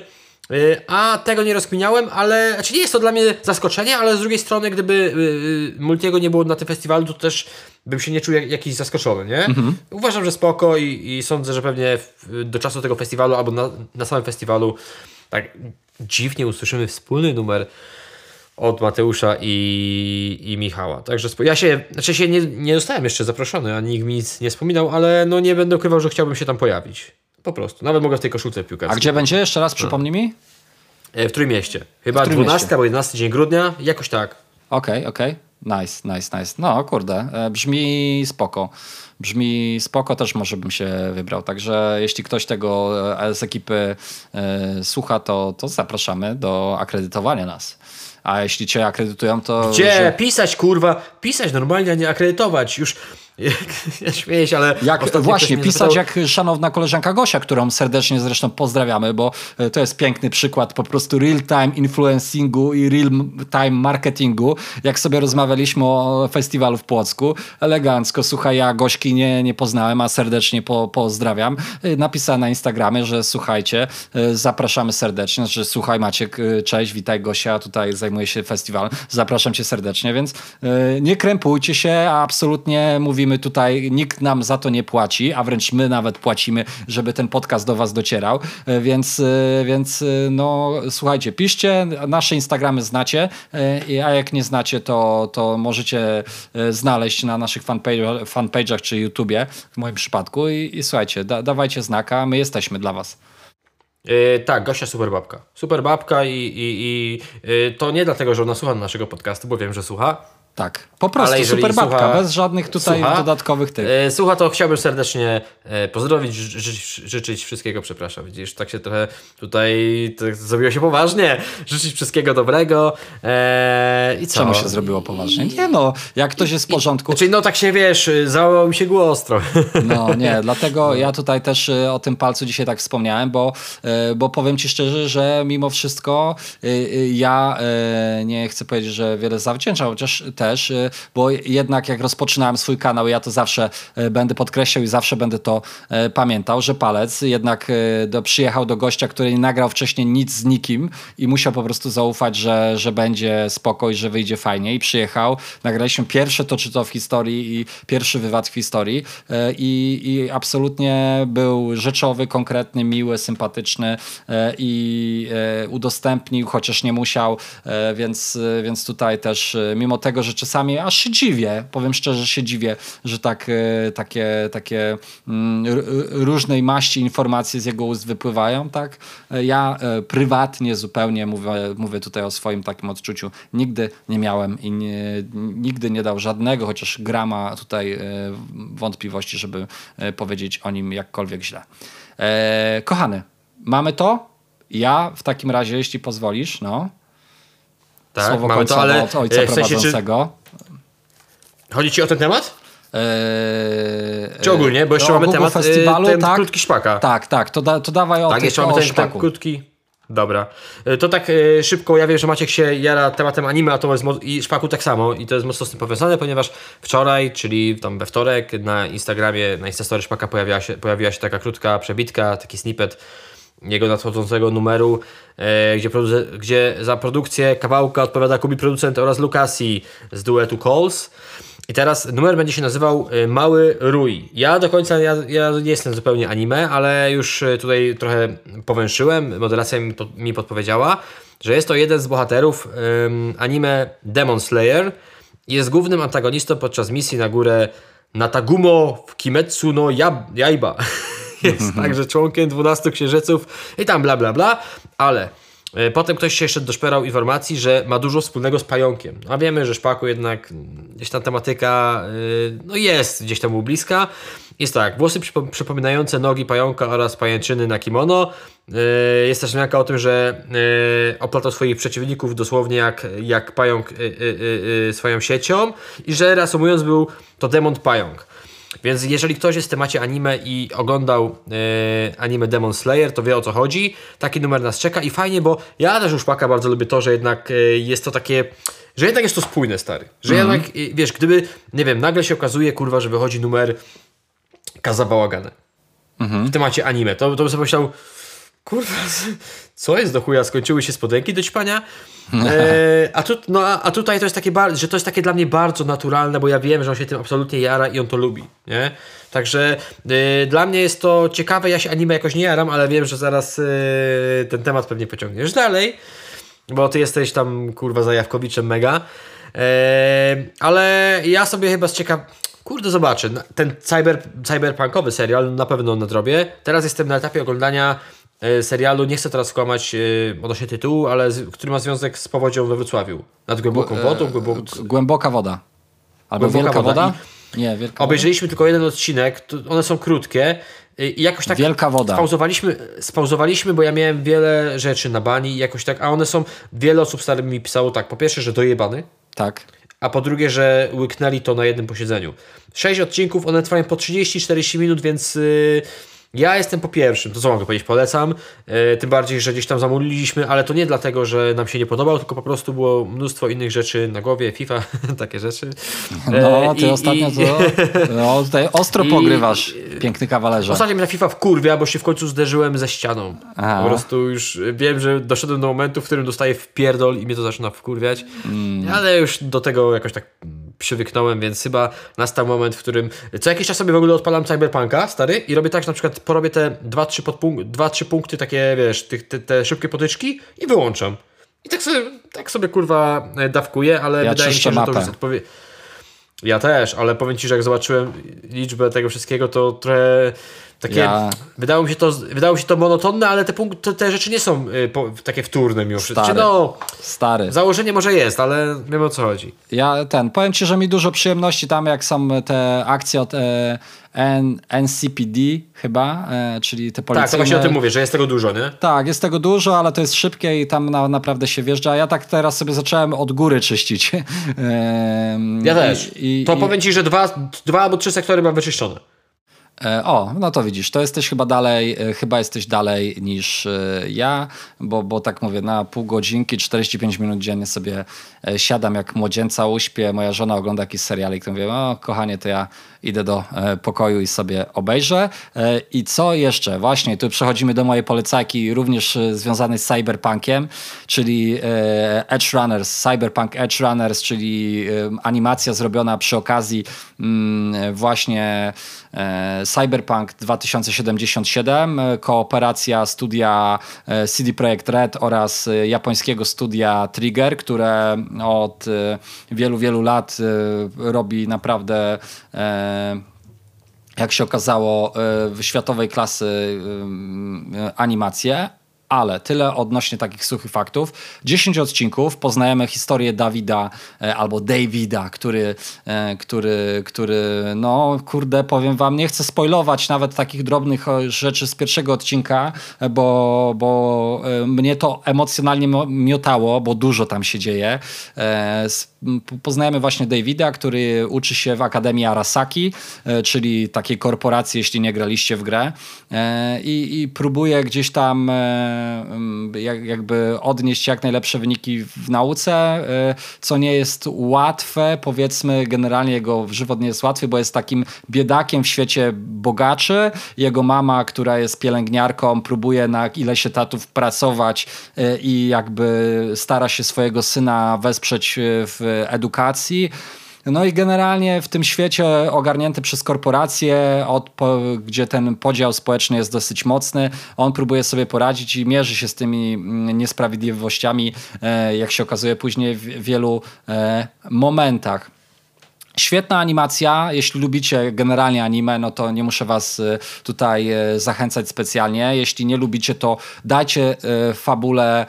Y, a tego nie rozkminiałem, ale znaczy nie jest to dla mnie zaskoczenie, ale z drugiej strony, gdyby y, y, Multiego nie było na tym festiwalu, to też bym się nie czuł jak, jakiś zaskoczony, nie? Mhm. Uważam, że spoko i, i, sądzę, że pewnie do czasu tego festiwalu albo na, na samym festiwalu tak dziwnie usłyszymy wspólny numer od Mateusza i, i Michała. Także ja się, znaczy się nie, nie zostałem jeszcze zaproszony, ani nikt mi nic nie wspominał, ale no nie będę ukrywał, że chciałbym się tam pojawić. Po prostu. Nawet mogę w tej koszulce piłkarskiej.
A gdzie będzie? Jeszcze raz przypomnij mi.
E, w Trójmieście. Chyba w 12 albo 11 dzień grudnia, jakoś tak.
Okej, okay, okej. Okay. Nice, nice, nice. No kurde, e, brzmi spoko. Brzmi spoko, też może bym się wybrał. Także jeśli ktoś tego e, z ekipy słucha, to, to zapraszamy do akredytowania nas. A jeśli cię akredytują, to.
Gdzie? Że... Pisać, kurwa. Pisać normalnie, a nie akredytować. Już ja śmieję się, ale.
Jak, właśnie, pisać jak szanowna koleżanka Gosia, którą serdecznie zresztą pozdrawiamy, bo e, to jest piękny przykład po prostu real-time influencingu i real-time marketingu. Jak sobie rozmawialiśmy o festiwalu w Płocku, elegancko, słuchaj, ja Gośki nie, nie poznałem, a serdecznie po, pozdrawiam. E, napisała na Instagramie, że słuchajcie, e, zapraszamy serdecznie. Znaczy, słuchaj Maciek, cześć, witaj Gosia, tutaj zajmuję się festiwalem, zapraszam cię serdecznie, więc nie krępujcie się, absolutnie mówimy tutaj, nikt nam za to nie płaci, a wręcz my nawet płacimy, żeby ten podcast do was docierał, e, więc, e, więc e, no słuchajcie, piszcie, nasze Instagramy znacie, a jak nie znacie, to, to możecie znaleźć na naszych fanpage'ach, fanpage'ach czy YouTubie w moim przypadku i, i słuchajcie, da, dawajcie znaka, my jesteśmy dla was.
Yy, tak, Gosia super babka. Super babka i, i, i yy, to nie dlatego, że ona słucha naszego podcastu, bo wiem, że słucha,
tak, po prostu super babka, słucha, bez żadnych tutaj słucha, dodatkowych tych.
E, słucha to chciałbym serdecznie e, pozdrowić, ży, życzyć wszystkiego, przepraszam, widzisz, tak się trochę tutaj tak zrobiło się poważnie, życzyć wszystkiego dobrego e, i co?
Czemu się zrobiło poważnie? Nie no, jak ktoś jest w porządku.
Czyli no tak się wiesz, załamał mi się głos trochę.
No nie, dlatego ja tutaj też o tym palcu dzisiaj tak wspomniałem, bo, bo powiem Ci szczerze, że mimo wszystko ja nie chcę powiedzieć, że wiele zawdzięczam, chociaż też też, y, bo jednak jak rozpoczynałem swój kanał, ja to zawsze y, będę podkreślał i zawsze będę to y, pamiętał, że Palec jednak do, przyjechał do gościa, który nie nagrał wcześniej nic z nikim i musiał po prostu zaufać, że, że będzie spokój, że wyjdzie fajnie i przyjechał. Nagraliśmy pierwsze to czy to w historii i pierwszy wywad w historii i, i absolutnie był rzeczowy, konkretny, miły, sympatyczny i udostępnił, chociaż nie musiał, więc, więc tutaj też mimo tego, że czasami aż się dziwię, powiem szczerze, się dziwię, że tak, e, takie, takie mm, różnej maści informacje z jego ust wypływają, tak? E, ja e, prywatnie zupełnie mówię, mówię tutaj o swoim takim odczuciu. Nigdy nie miałem i nie, nigdy nie dał żadnego, chociaż grama tutaj wątpliwości, żeby powiedzieć o nim jakkolwiek źle. kochany, mamy to? Ja w takim razie, jeśli pozwolisz, no,
tak, Słowo mamy to, ale
od ojca w sensie, prowadzącego.
Czy... Chodzi ci o ten temat? Eee, czy ogólnie, bo jeszcze no, mamy temat festiwalu, ten tak, krótki szpaka.
Tak, tak, to, da, to dawaj o
Tak, jeszcze mamy ten, ten krótki. Dobra. E, to tak e, szybko, ja wiem, że Maciek się jara tematem anime, a to jest i szpaku tak samo i to jest mocno z tym powiązane, ponieważ wczoraj, czyli tam we wtorek na Instagramie, na Instastory szpaka pojawiła się, pojawiła się taka krótka przebitka, taki snippet jego nadchodzącego numeru, e, gdzie, gdzie za produkcję kawałka odpowiada Kubi producent oraz Lukasi z duetu Calls. I teraz numer będzie się nazywał e, Mały Rój. Ja do końca, ja, ja nie jestem zupełnie anime, ale już e, tutaj trochę powęszyłem, moderacja mi, pod, mi podpowiedziała, że jest to jeden z bohaterów um, anime Demon Slayer. Jest głównym antagonistą podczas misji na górę Natagumo w Kimetsu no Yaiba. jest także członkiem 12 księżyców i tam bla bla bla, ale e, Potem ktoś się jeszcze doszperał informacji, że ma dużo wspólnego z pająkiem. A wiemy, że szpaku jednak gdzieś ta tematyka e, no jest gdzieś tam bliska. Jest tak, włosy przypominające nogi pająka oraz pajęczyny na kimono. E, jest też zmianka o tym, że oplatał swoich przeciwników dosłownie jak, jak pająk swoją siecią i że reasumując był to demon pająk. Więc jeżeli ktoś jest w temacie anime i oglądał e, anime Demon Slayer, to wie o co chodzi. Taki numer nas czeka i fajnie, bo ja też już paka bardzo lubię to, że jednak e, jest to takie, że jednak jest to spójne, stary. Że mm -hmm. jednak, e, wiesz, gdyby, nie wiem, nagle się okazuje, kurwa, że wychodzi numer Kaza Bałagane mm -hmm. w temacie anime, to, to bym sobie myślał, kurwa, co jest do chuja, skończyły się spodenki do ćpania? E, a, tu, no, a, tutaj to jest takie, że to jest takie dla mnie bardzo naturalne, bo ja wiem, że on się tym absolutnie jara i on to lubi, nie? Także e, dla mnie jest to ciekawe, ja się anime jakoś nie jaram, ale wiem, że zaraz e, ten temat pewnie pociągniesz dalej, bo ty jesteś tam, kurwa, zajawkowiczem mega, e, ale ja sobie chyba z ciekaw... Kurde, zobaczę. Ten cyber, cyberpunkowy serial na pewno nadrobię. Teraz jestem na etapie oglądania serialu, nie chcę teraz skłamać odnośnie tytułu, ale który ma związek z powodzią we Wrocławiu. Nad głęboką wodą. Głębok...
Głęboka woda. Albo głęboka wielka woda? woda? Nie, wielka
Obejrzeliśmy woda? tylko jeden odcinek, one są krótkie i jakoś tak
Wielka woda.
Spauzowaliśmy, spauzowaliśmy, bo ja miałem wiele rzeczy na bani jakoś tak, a one są, wiele osób stary mi pisało tak, po pierwsze, że dojebany.
Tak.
A po drugie, że łyknęli to na jednym posiedzeniu. Sześć odcinków, one trwają po 30-40 minut, więc... Ja jestem po pierwszym, to co mogę powiedzieć, polecam. E, tym bardziej, że gdzieś tam zamówiliśmy, ale to nie dlatego, że nam się nie podobał, tylko po prostu było mnóstwo innych rzeczy na głowie, FIFA, takie rzeczy.
E, no, ty I, ostatnio i, to, no, tutaj ostro i, pogrywasz, piękny kawalerze.
Ostatnio mnie na FIFA w kurwia, bo się w końcu zderzyłem ze ścianą. Aha. Po prostu już wiem, że doszedłem do momentu, w którym dostaję w pierdol i mnie to zaczyna wkurwiać, mm. ale już do tego jakoś tak przywyknąłem, więc chyba nastał moment, w którym co jakiś czas sobie w ogóle odpalam Cyberpunka, stary, i robię tak, że na przykład porobię te 2-3 podpunk- punkty takie, wiesz, tych, te, te szybkie potyczki i wyłączam. I tak sobie, tak sobie kurwa e, dawkuję, ale
ja
wydaje mi się,
że to
już jest odpowiedź. Ja też, ale powiem Ci, że jak zobaczyłem liczbę tego wszystkiego, to trochę takie, ja... wydało, mi się to, wydało mi się to monotonne, ale te, punkty, te rzeczy nie są y, po, takie wtórne mimo wszystko. Stary. No,
Stary.
Założenie może jest, ale wiem o co chodzi.
Ja ten, powiem Ci, że mi dużo przyjemności tam, jak są te akcje od e, N, NCPD chyba, e, czyli te policyjne...
Tak, to właśnie o tym mówię, że jest tego dużo, nie?
Tak, jest tego dużo, ale to jest szybkie i tam na, naprawdę się wjeżdża. Ja tak teraz sobie zacząłem od góry czyścić.
ja też. I, to i, powiem Ci, że dwa, dwa albo trzy sektory mam wyczyszczone.
E, o, no to widzisz, to jesteś chyba dalej, e, chyba jesteś dalej niż e, ja, bo, bo tak mówię, na pół godzinki, 45 minut dziennie sobie siadam jak młodzieńca, uśpię, moja żona ogląda jakiś serial i mówię, o kochanie, to ja idę do pokoju i sobie obejrzę. I co jeszcze? Właśnie, tu przechodzimy do mojej polecajki, również związanej z cyberpunkiem, czyli Edge Runners, Cyberpunk Edge Runners, czyli animacja zrobiona przy okazji mm, właśnie Cyberpunk 2077, e, kooperacja studia e, CD Projekt Red oraz e, japońskiego studia Trigger, które od wielu, wielu lat robi naprawdę jak się okazało, światowej klasy animacje ale tyle odnośnie takich suchych faktów. 10 odcinków, poznajemy historię Dawida e, albo Davida, który, e, który, który, no kurde, powiem wam, nie chcę spoilować nawet takich drobnych e, rzeczy z pierwszego odcinka, bo, bo mnie to emocjonalnie miotało, bo dużo tam się dzieje. Poznajemy właśnie Davida, który uczy się w Akademii Arasaki, czyli takiej korporacji, jeśli nie graliście w grę i, i próbuje gdzieś tam jakby odnieść jak najlepsze wyniki w nauce, e, co nie jest łatwe, powiedzmy generalnie jego żywot nie jest łatwy, bo jest takim biedakiem w świecie bogaczy. Jego mama, która jest pielęgniarką, próbuje na ileś etatów pracować e, i jakby stara się swojego syna wesprzeć e, w edukacji. No i generalnie w tym świecie ogarnięty przez korporacje, od, po, gdzie ten podział społeczny jest dosyć mocny, on próbuje sobie poradzić i mierzy się z tymi mm, niesprawiedliwościami, e, jak się okazuje później w wielu e, momentach. Świetna animacja. Jeśli lubicie generalnie anime, no to nie muszę was y, tutaj y, zachęcać specjalnie. Jeśli nie lubicie, to dajcie y, fabule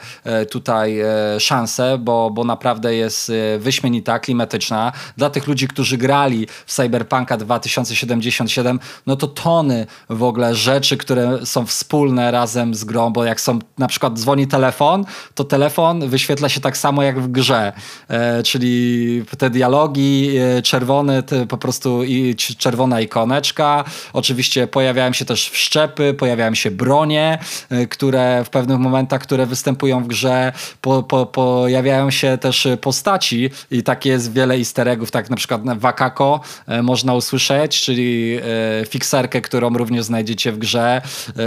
tutaj szansę, bo, bo naprawdę jest wyśmienita, klimatyczna. Dla tych ludzi, którzy grali w Cyberpunka 2077, no to tony w ogóle rzeczy, które są wspólne razem z grą, bo jak są na przykład dzwoni telefon, to telefon wyświetla się tak samo jak w grze, czyli te dialogi, czerwony, po prostu i czerwona ikoneczka. Oczywiście pojawiają się też wszczepy, pojawiają się bronie, y, które w pewnych momentach, które występują w grze, po, po, pojawiają się też postaci i takie jest wiele easter eggów, tak na przykład Wakako y, można usłyszeć, czyli y, fikserkę, którą również znajdziecie w grze.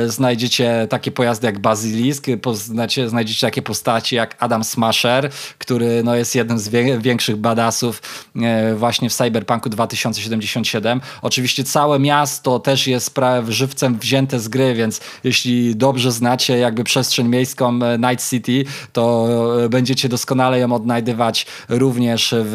Znajdziecie takie pojazdy jak Basilisk, poznacie, znajdziecie takie postaci jak Adam Smasher, który no, jest jednym z większych badassów właśnie w Cyberpunku 2077. Oczywiście całe miasto też jest żywcem wzięte z gry, więc jeśli dobrze znacie jakby przestrzeń miejską e, Night City, to e, będziecie doskonale ją odnajdywać również w,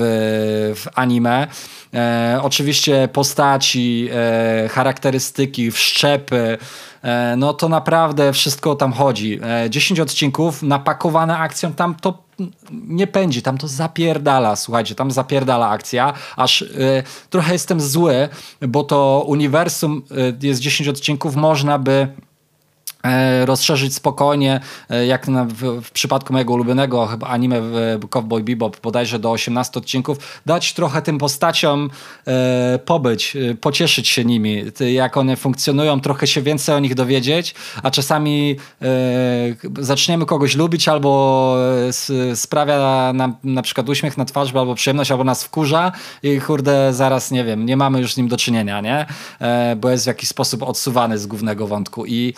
w anime. E, oczywiście postaci, e, charakterystyki, wszczepy, e, no to naprawdę wszystko tam chodzi. E, 10 odcinków napakowane akcją, tam to nie pędzi, tam to zapierdala, słuchajcie, tam zapierdala akcja, aż y, trochę jestem zły, bo to uniwersum y, jest 10 odcinków, można by rozszerzyć spokojnie, e, jak na, w, w, przypadku mojego ulubionego chyba anime Cowboy Bebop, bodajże do 18 odcinków, dać trochę tym postaciom e, pobyć, e, pocieszyć się nimi, jak one funkcjonują, trochę się więcej o nich dowiedzieć, a czasami e, zaczniemy kogoś lubić albo sprawia nam na przykład uśmiech na twarzy, albo przyjemność, albo nas wkurza i kurde, zaraz nie wiem, nie mamy już z nim do czynienia, nie? E, bo jest w jakiś sposób odsuwany z głównego wątku i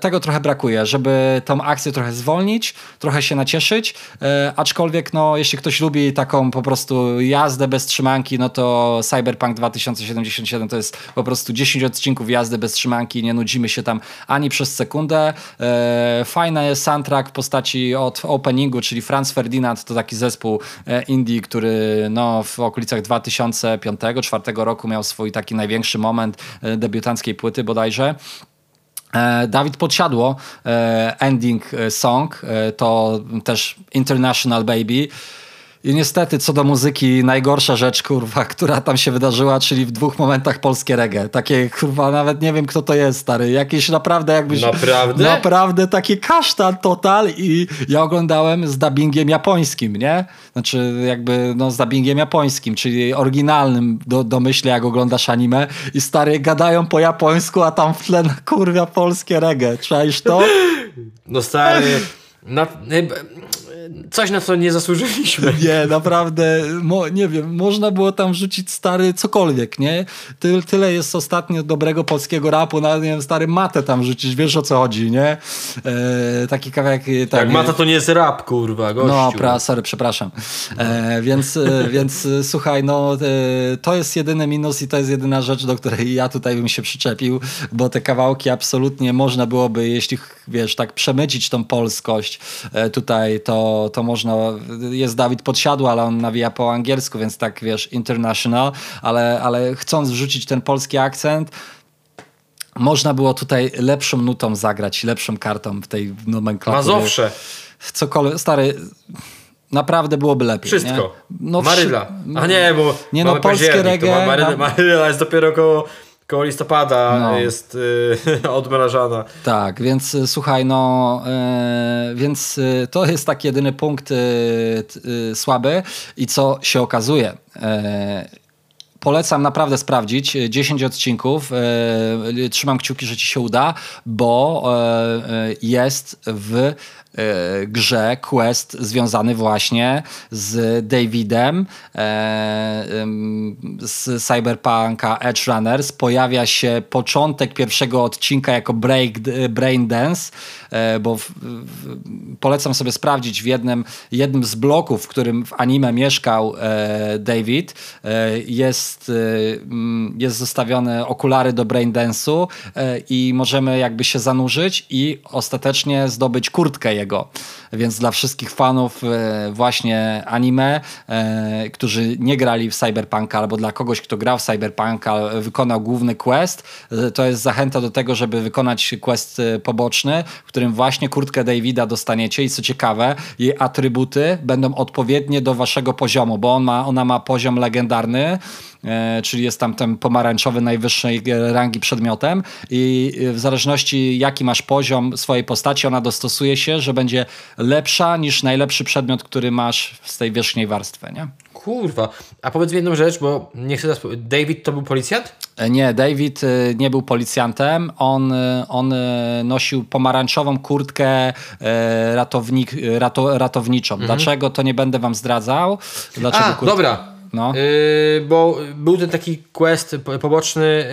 tego trochę brakuje, żeby tą akcję trochę zwolnić, trochę się nacieszyć, e, aczkolwiek no, jeśli ktoś lubi taką po prostu jazdę bez trzymanki, no to Cyberpunk 2077 to jest po prostu 10 odcinków jazdy bez trzymanki, nie nudzimy się tam ani przez sekundę. E, fajny jest soundtrack w postaci od openingu, czyli Franz Ferdinand to taki zespół e, indie, który no, w okolicach 2005-2004 roku miał swój taki największy moment debiutanckiej płyty bodajże. E, Dawid Podsiadło, e, ending e, song, to też International Baby. I niestety, co do muzyki, najgorsza rzecz, kurwa, która tam się wydarzyła, czyli w dwóch momentach polskie reggae. Takie, kurwa, nawet nie wiem, kto to jest, stary. Jakieś naprawdę jakbyś...
Naprawdę?
Naprawdę taki kasztan total i ja oglądałem z dubbingiem japońskim, nie? Znaczy, jakby, no, z dubbingiem japońskim, czyli oryginalnym, do, domyślę, jak oglądasz anime i stary, gadają po japońsku, a tam w tle, kurwa, polskie reggae. Czaisz to?
No stary... Na, coś, na co nie zasłużyliśmy.
Nie, naprawdę, mo, nie wiem, można było tam rzucić stary cokolwiek, nie? Ty, tyle jest ostatnio dobrego polskiego rapu, nawet nie wiem, stary matę tam rzucić, wiesz o co chodzi, nie? E, taki kawałek...
Tak, tak mata to nie jest rap, kurwa, gościu.
No, pra, sorry, przepraszam. E, więc, e, więc e, słuchaj, no e, to jest jedyny minus i to jest jedyna rzecz, do której ja tutaj bym się przyczepił, bo te kawałki absolutnie można byłoby, jeśli wiesz, tak przemycić tą polskość e, tutaj, to to, można, jest Dawid Podsiadły, ale on nawija po angielsku, więc tak wiesz, international, ale, ale chcąc wrzucić ten polski akcent, można było tutaj lepszą nutą zagrać, lepszą kartą w tej nomenklaturze.
Mazowsze.
Cokolwiek, stary naprawdę byłoby lepiej.
Wszystko.
Nie? No,
Maryla. A nie, bo
nie no, polskie reggae.
Maryla, Maryla jest dopiero koło koło listopada no. jest y, odmrażana.
Tak, więc y, słuchaj, no y, więc y, to jest taki jedyny punkt y, y, słaby i co się okazuje polecam naprawdę sprawdzić 10 odcinków. Trzymam kciuki, że ci się uda, bo jest w grze quest związany właśnie z Davidem e, z Cyberpunka Edge Runners. Pojawia się początek pierwszego odcinka jako break, Brain Dance, e, bo w, w, polecam sobie sprawdzić w jednym, jednym z bloków, w którym w anime mieszkał David, jest, jest zostawione okulary do Brain Dance'u i możemy jakby się zanurzyć i ostatecznie zdobyć kurtkę jego. Więc dla wszystkich fanów e, właśnie anime, e, którzy nie grali w Cyberpunka, albo dla kogoś, kto grał w Cyberpunka, wykonał główny quest, e, to jest zachęta do tego, żeby wykonać quest poboczny, w którym właśnie kurtkę Davida dostaniecie i co ciekawe, jej atrybuty będą odpowiednie do waszego poziomu, bo on ma, ona ma poziom legendarny, czyli jest tam ten pomarańczowy najwyższej rangi przedmiotem i w zależności jaki masz poziom swojej postaci, ona dostosuje się, że będzie lepsza niż najlepszy przedmiot, który masz z tej wierzchniej warstwy, nie?
Kurwa. A powiedz mi jedną rzecz, bo nie chcę... David to był policjant?
E, nie, David e, nie był policjantem. On, on nosił pomarańczową kurtkę ratownik, rato, ratowniczą. Mhm. Dlaczego, to nie będę wam zdradzał. Dlaczego
A, kurtka... dobra. No. Yy, bo był ten taki quest poboczny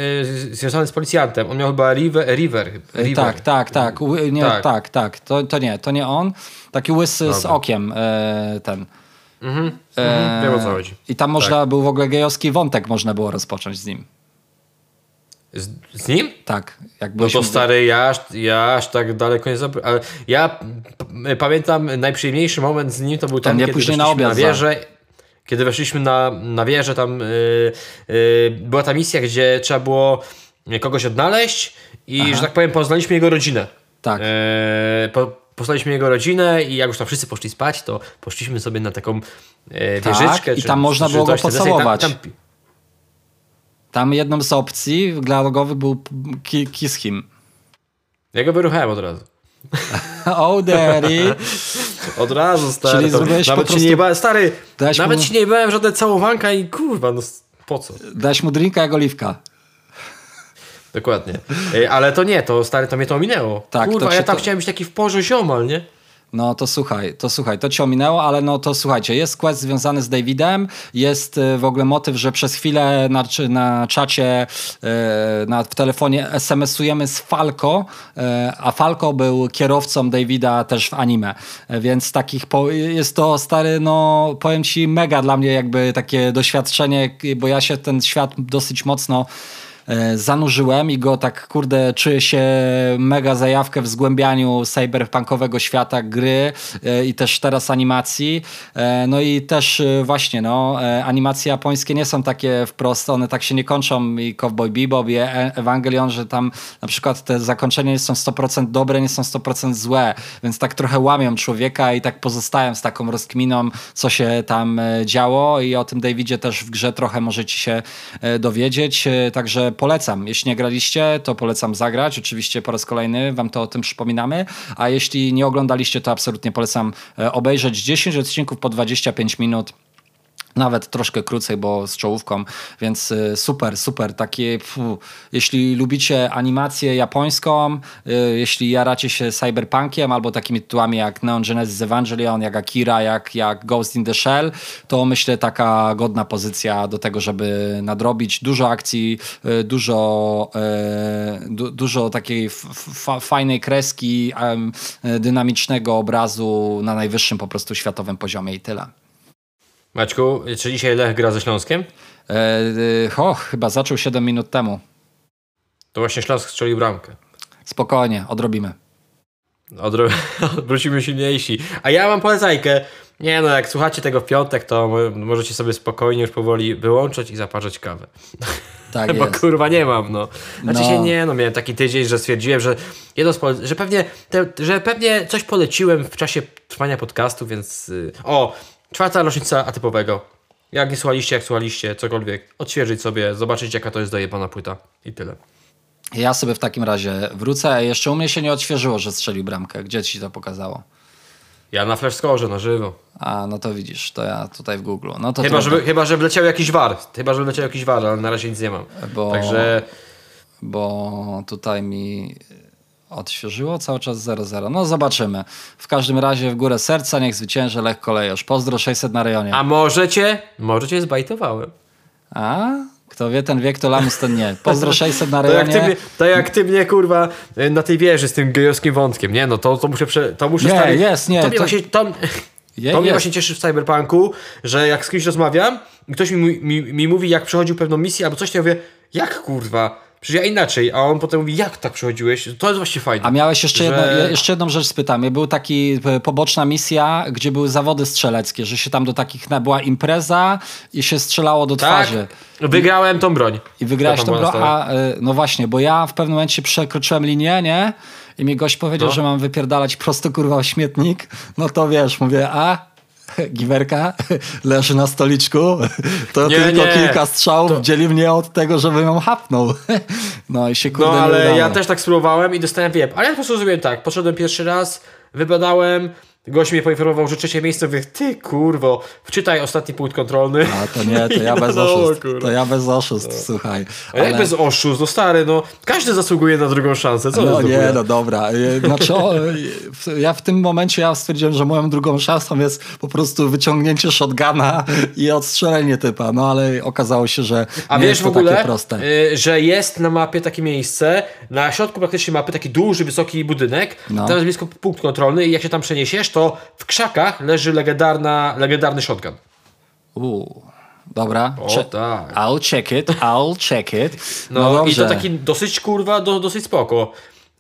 yy, związany z policjantem. On miał chyba River. River,
River. Tak, tak, tak. Nie, tak. tak, tak. To, to nie, to nie on. Taki łysy Dobra. z okiem yy, ten.
Mhm, e, wiem o co chodzi.
I tam można tak. był w ogóle gejowski wątek można było rozpocząć z nim.
Z, z nim?
Tak. Jak
no to stary, ja, ja aż tak daleko nie zabrałem. Ja pamiętam najprzyjemniejszy moment z nim to był tam,
kiedy później na, obiad,
na wieżę. Kiedy weszliśmy na, na wieżę, tam yy, yy, była ta misja, gdzie trzeba było kogoś odnaleźć i, Aha. że tak powiem, poznaliśmy jego rodzinę.
Tak.
Yy, po, poznaliśmy jego rodzinę i jak już tam wszyscy poszli spać, to poszliśmy sobie na taką e, tak, wieżyczkę.
I tam można było go pocałować. Tam, tam, tam jedną z opcji dialogowych był Kiss Him.
Ja go wyruchałem od razu.
oh, daddy.
Od razu, stary. Czyli to, nawet po prostu... nie bałem, stary, nawet mu... się nie bałem żadne całowanka i kurwa, no po co?
Dałeś mu drinka jak oliwka.
Dokładnie. Ale to nie, to stary, to mnie to minęło. Tak, kurwa, ja tam to... chciałem być taki w porze ziomal, nie?
No to słuchaj, to słuchaj, to cię ominęło, ale no to słuchajcie, jest quest związany z Davidem, jest y, w ogóle motyw, że przez chwilę na, na czacie, y, na, w telefonie SMS-ujemy z Falco, y, a Falco był kierowcą Davida też w anime, więc takich, jest to stary, no powiem ci mega dla mnie jakby takie doświadczenie, bo ja się ten świat dosyć mocno zanurzyłem i go tak, kurde, czuję się mega zajawkę w zgłębianiu cyberpunkowego świata gry e, i też teraz animacji. E, no i też właśnie, no, animacje japońskie nie są takie wprost, one tak się nie kończą i Cowboy Bebop i Evangelion, że tam na przykład te zakończenia nie są 100% dobre, nie są 100% złe, więc tak trochę łamią człowieka i tak pozostałem z taką rozkminą, co się tam działo. I o tym Davidzie też w grze trochę możecie się dowiedzieć, także polecam. Jeśli nie graliście, to polecam zagrać. Oczywiście po raz kolejny wam to o tym przypominamy. A jeśli nie oglądaliście, to absolutnie polecam e, obejrzeć 10 odcinków po 25 minut nawet troszkę krócej, bo z czołówką, więc y, super, super. Takie, pfu, jeśli lubicie animację japońską, y, jeśli jaracie się cyberpunkiem albo takimi tytułami jak Neon Genesis Evangelion, jak Akira, jak, jak Ghost in the Shell, to myślę taka godna pozycja do tego, żeby nadrobić. Dużo akcji, y, dużo, du, dużo takiej fajnej kreski, dynamicznego obrazu na najwyższym po prostu światowym poziomie i tyle.
Maćku, czy dzisiaj Lech gra ze Śląskiem?
E, e, ho, chyba zaczął 7 minut temu.
To właśnie Śląsk strzelił bramkę.
Spokojnie, odrobimy.
Odro... Wrócimy silniejsi. A ja mam polecajkę. Nie no, jak słuchacie tego w piątek, to możecie sobie spokojnie już powoli wyłączyć i zaparzać kawę. Tak Bo jest. kurwa nie mam, no. Znaczy no. się nie, no miałem taki tydzień, że stwierdziłem, że jedno z pole... że pewnie, te, że pewnie coś poleciłem w czasie trwania podcastu, więc... Yy... O, Czwarta rocznica atypowego. Jak nie słuchaliście, jak słuchaliście, cokolwiek, odświeżyć sobie, zobaczyć jaka to jest dojebana płyta i tyle.
Ja sobie w takim razie wrócę. Jeszcze u mnie się nie odświeżyło, że strzelił bramkę. Gdzie ci to pokazało?
Ja na flashscore na żywo.
A, no to widzisz, to ja tutaj w Google. No to
chyba, że, chyba, że wleciał jakiś war. Chyba, że wleciał jakiś war, ale na razie nic nie mam. Bo, Także...
Bo tutaj mi odświeżyło, cały czas 0-0. No zobaczymy. W każdym razie w górę serca niech zwycięży Lech Kolejosz. Pozdro 600 na rejonie.
A możecie? Możecie zbajtowałem.
A? Kto wie, ten wiek to lamus, ten nie. Pozdro 600 na rejonie.
To jak, ty mnie, to jak ty mnie, kurwa, na tej wieży z tym gejowskim wątkiem, nie? No to, to muszę... Prze, to muszę
nie, stary, jest, nie.
To, to... Właśnie, to, je, to mnie właśnie cieszy w Cyberpunku, że jak z kimś rozmawiam i ktoś mi, mi, mi mówi, jak przechodził pewną misję albo coś, to ja mówię, jak kurwa? Przecież ja inaczej, a on potem mówi, jak tak przechodziłeś? To jest właśnie fajne.
A miałeś jeszcze, że... jedno, jeszcze jedną rzecz spytam. Był taki e, poboczna misja, gdzie były zawody strzeleckie, że się tam do takich, była impreza i się strzelało do tak, twarzy.
wygrałem tą broń.
I wygrałeś tą broń, a e, no właśnie, bo ja w pewnym momencie przekroczyłem linię, nie? I mi gość powiedział, no. że mam wypierdalać prosto kurwa o śmietnik. No to wiesz, mówię, a giwerka leży na stoliczku, to nie, tylko nie. kilka strzałów to... dzieli mnie od tego, żebym ją hapnął. No i się kurde
No ale ja też tak spróbowałem i dostałem wiep. Ale ja po prostu zrobiłem tak, poszedłem pierwszy raz, wybadałem, Gość mnie poinformował, że trzecie miejsce, mówię, ty kurwo, wczytaj ostatni punkt kontrolny.
A to nie, to ja bez oszustw, to ja bez oszustw, no. słuchaj.
A ale... jak bez oszustw, no stary, no, każdy zasługuje na drugą szansę, co
No nie, no dobra, znaczy o, ja w tym momencie ja stwierdziłem, że moją drugą szansą jest po prostu wyciągnięcie shotguna i odstrzelenie typa, no ale okazało się, że A nie wiesz jest to w ogóle, takie proste.
Y, że jest na mapie takie miejsce, na środku praktycznie mapy taki duży, wysoki budynek, no. tam jest blisko punkt kontrolny i jak się tam przeniesiesz, to w krzakach leży legendarna, legendarny shotgun.
Uuu. Dobra.
O, Cze tak.
I'll check it, I'll check it.
No, no i to taki dosyć kurwa, do, dosyć spoko.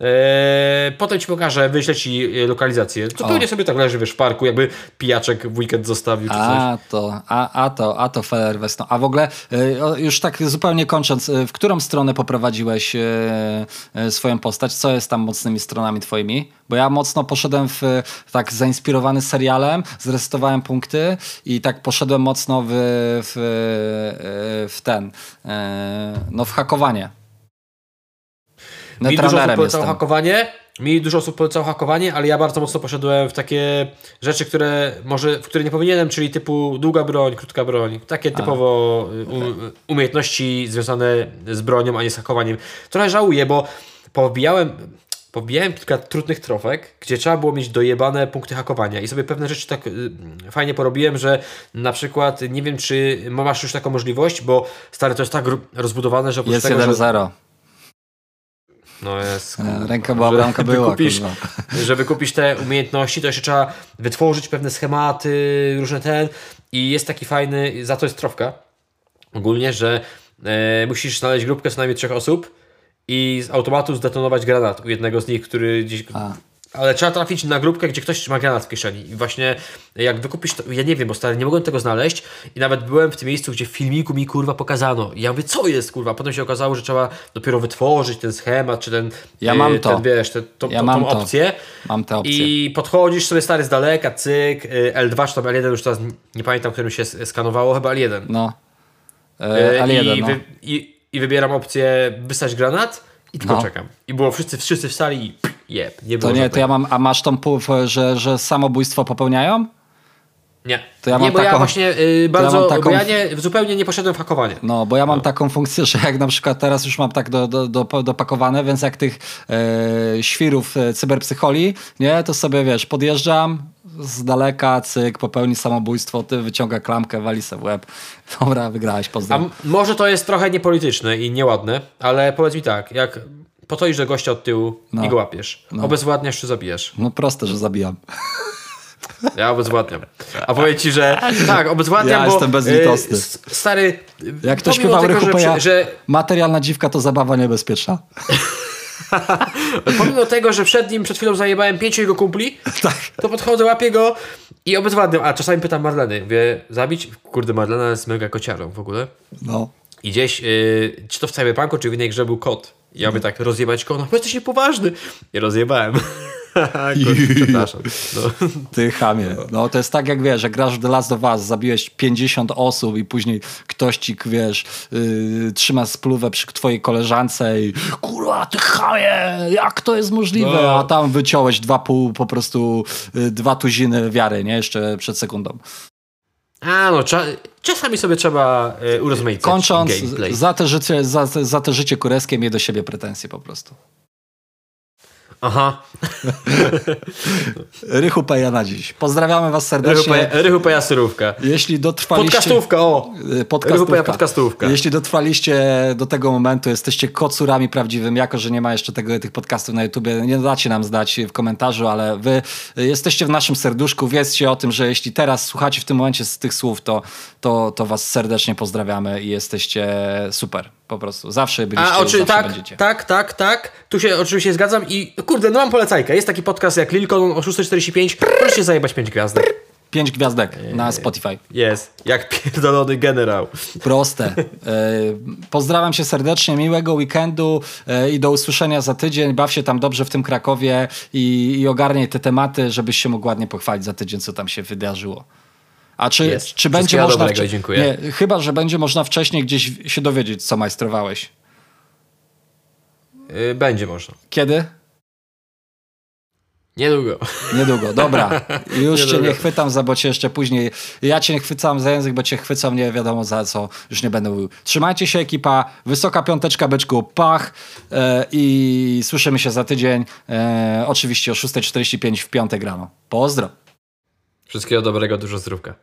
Eee, potem ci pokażę, wyślę ci e, lokalizację. To pewnie sobie tak leży wiesz, w parku, jakby pijaczek w weekend zostawił czy
a, coś. To, a, a to, a to Feller Weston. A w ogóle e, już tak zupełnie kończąc, e, w którą stronę poprowadziłeś swoją postać? Co jest tam mocnymi stronami twoimi? Bo ja mocno poszedłem w tak zainspirowany serialem, zresetowałem punkty i tak poszedłem mocno w, w, w ten, no w hakowanie.
Mi dużo osób polecało hakowanie, mi dużo osób polecało hakowanie, ale ja bardzo mocno poszedłem w takie rzeczy, które może, w które nie powinienem, czyli typu długa broń, krótka broń, takie a, typowo um, umiejętności związane z bronią, a nie z hakowaniem. Trochę żałuję, bo pobijałem pobijałem kilka trudnych trofek, gdzie trzeba było mieć dojebane punkty hakowania. I sobie pewne rzeczy tak y, fajnie porobiłem, że na przykład nie wiem, czy masz już taką możliwość, bo stary to jest tak rozbudowane, że
oprócz jest tego, 1-0.
No jest.
E, ręka była, bramka była.
Kupisz, żeby kupić te umiejętności, to jeszcze trzeba wytworzyć pewne schematy, różne ten. I jest taki fajny, za to jest trofka. Ogólnie, że e, musisz znaleźć grupkę co najmniej trzech osób i z automatu zdetonować granat u jednego z nich, który gdzieś. A ale trzeba trafić na grupkę, gdzie ktoś trzyma granat w kieszeni. I właśnie jak wykupisz to, ja nie wiem, bo stary, nie mogłem tego znaleźć i nawet byłem w tym miejscu, gdzie w filmiku mi kurwa pokazano. I ja mówię, co jest kurwa? Potem się okazało, że trzeba dopiero wytworzyć ten schemat, czy ten,
ja mam to.
ten wiesz, te, to,
ja
to,
mam
tą opcję.
Mam tę opcję.
I podchodzisz sobie stary z daleka, cyk, y, L2 czy tam L1, już teraz nie pamiętam, którym się skanowało, chyba L1.
No. E, L1,
I,
no.
wy, i, I wybieram opcję wysać granat i tylko no. czekam. I było wszyscy, wszyscy w sali i jeb, nie było
To nie, to ja mam, a masz tą pół, że, że samobójstwo popełniają?
Nie. To ja mam nie, bo taką, ja właśnie yy, bardzo, ja taką, bo ja nie, zupełnie nie poszedłem w hakowanie.
No, bo ja mam no. taką funkcję, że jak na przykład teraz już mam tak do, do, do, dopakowane, więc jak tych e, świrów e, cyberpsycholi, nie, to sobie wiesz, podjeżdżam z daleka, cyk, popełni samobójstwo, ty wyciąga klamkę, wali se w łeb. Dobra, wygrałeś, pozdrawiam.
A może to jest trochę niepolityczne i nieładne, ale powiedz mi tak, jak po to że gościa od tyłu no. i go łapiesz, no. obezwładniasz czy zabijesz?
No proste, że zabijam.
Ja obezwładniam. A powiem ci, że tak, obezwładniam,
ja
bo...
jestem bezlitosny.
Y, stary...
Jak ktoś śpiewał Rychu że, że... materialna dziwka to zabawa niebezpieczna.
Pomimo tego, że przed nim przed chwilą zajebałem pięciu jego kumpli,
tak.
to podchodzę, łapię go i obezwładniam. A czasami pytam Marleny, mówię, zabić? Kurde, Marlena jest mega kociarą w ogóle.
No.
I gdzieś, yy, czy to w Cyberpunku, czy w innej grze był kot. Ja by tak rozjebać kona, bo jesteś niepoważny. I rozjebałem. Przepraszam. No.
Ty chamie. No to jest tak jak wiesz, że grasz w The Last of Us, zabiłeś 50 osób i później ktoś ci, wiesz, yy, trzyma spluwę przy twojej koleżance i kurwa, ty chamie, jak to jest możliwe? No. A tam wyciąłeś dwa pół, po prostu yy, dwa tuziny wiary, nie? Jeszcze przed sekundą.
A no, czasami sobie trzeba y, urozmaicać
Kończąc, za te, życie, za, za te życie kureskie miej do siebie pretensje po prostu.
Aha.
Rychu Peja na dziś. Pozdrawiamy was serdecznie.
Rychu Peja Surówka.
Jeśli dotrwaliście...
Podcastówka, o!
Y, podcastówka. Rychu Peja
podcastówka.
Jeśli dotrwaliście do tego momentu, jesteście kocurami prawdziwymi, jako że nie ma jeszcze tego, tych podcastów na YouTubie, nie dacie nam zdać w komentarzu, ale wy jesteście w naszym serduszku. Wiedzcie o tym, że jeśli teraz słuchacie w tym momencie z tych słów, to, to, to was serdecznie pozdrawiamy i jesteście super. Po prostu. Zawsze byliście, A, oczy, zawsze
tak,
będziecie.
Tak, tak, tak. Tu się oczywiście zgadzam i kurde, no mam polecajkę. Jest taki podcast jak Lilkon o 6.45. Możecie zajebać 5 gwiazdek.
5 gwiazdek na Spotify.
Jest, jak pierdolony generał.
Proste. E, pozdrawiam cię serdecznie, miłego weekendu e, i do usłyszenia za tydzień. Baw się tam dobrze w tym Krakowie i, i ogarnij te tematy, żebyś się mógł ładnie pochwalić za tydzień, co tam się wydarzyło. A czy, czy będzie można.
Dobrego, dziękuję.
Nie, chyba, że będzie można wcześniej gdzieś się dowiedzieć, co majstrowałeś.
Yy, będzie można.
Kiedy?
Niedługo.
Niedługo, dobra. Już Niedługo. cię nie chwytam za, bo cię jeszcze później. Ja cię nie chwycam za język, bo cię chwycam nie wiadomo za co. Już nie będę mówił. Trzymajcie się, ekipa. Wysoka piąteczka, byczku, pach. E, I słyszymy się za tydzień. E, oczywiście o 6.45 w piątek rano. Pozdro.
Wszystkiego dobrego, dużo zdrówka.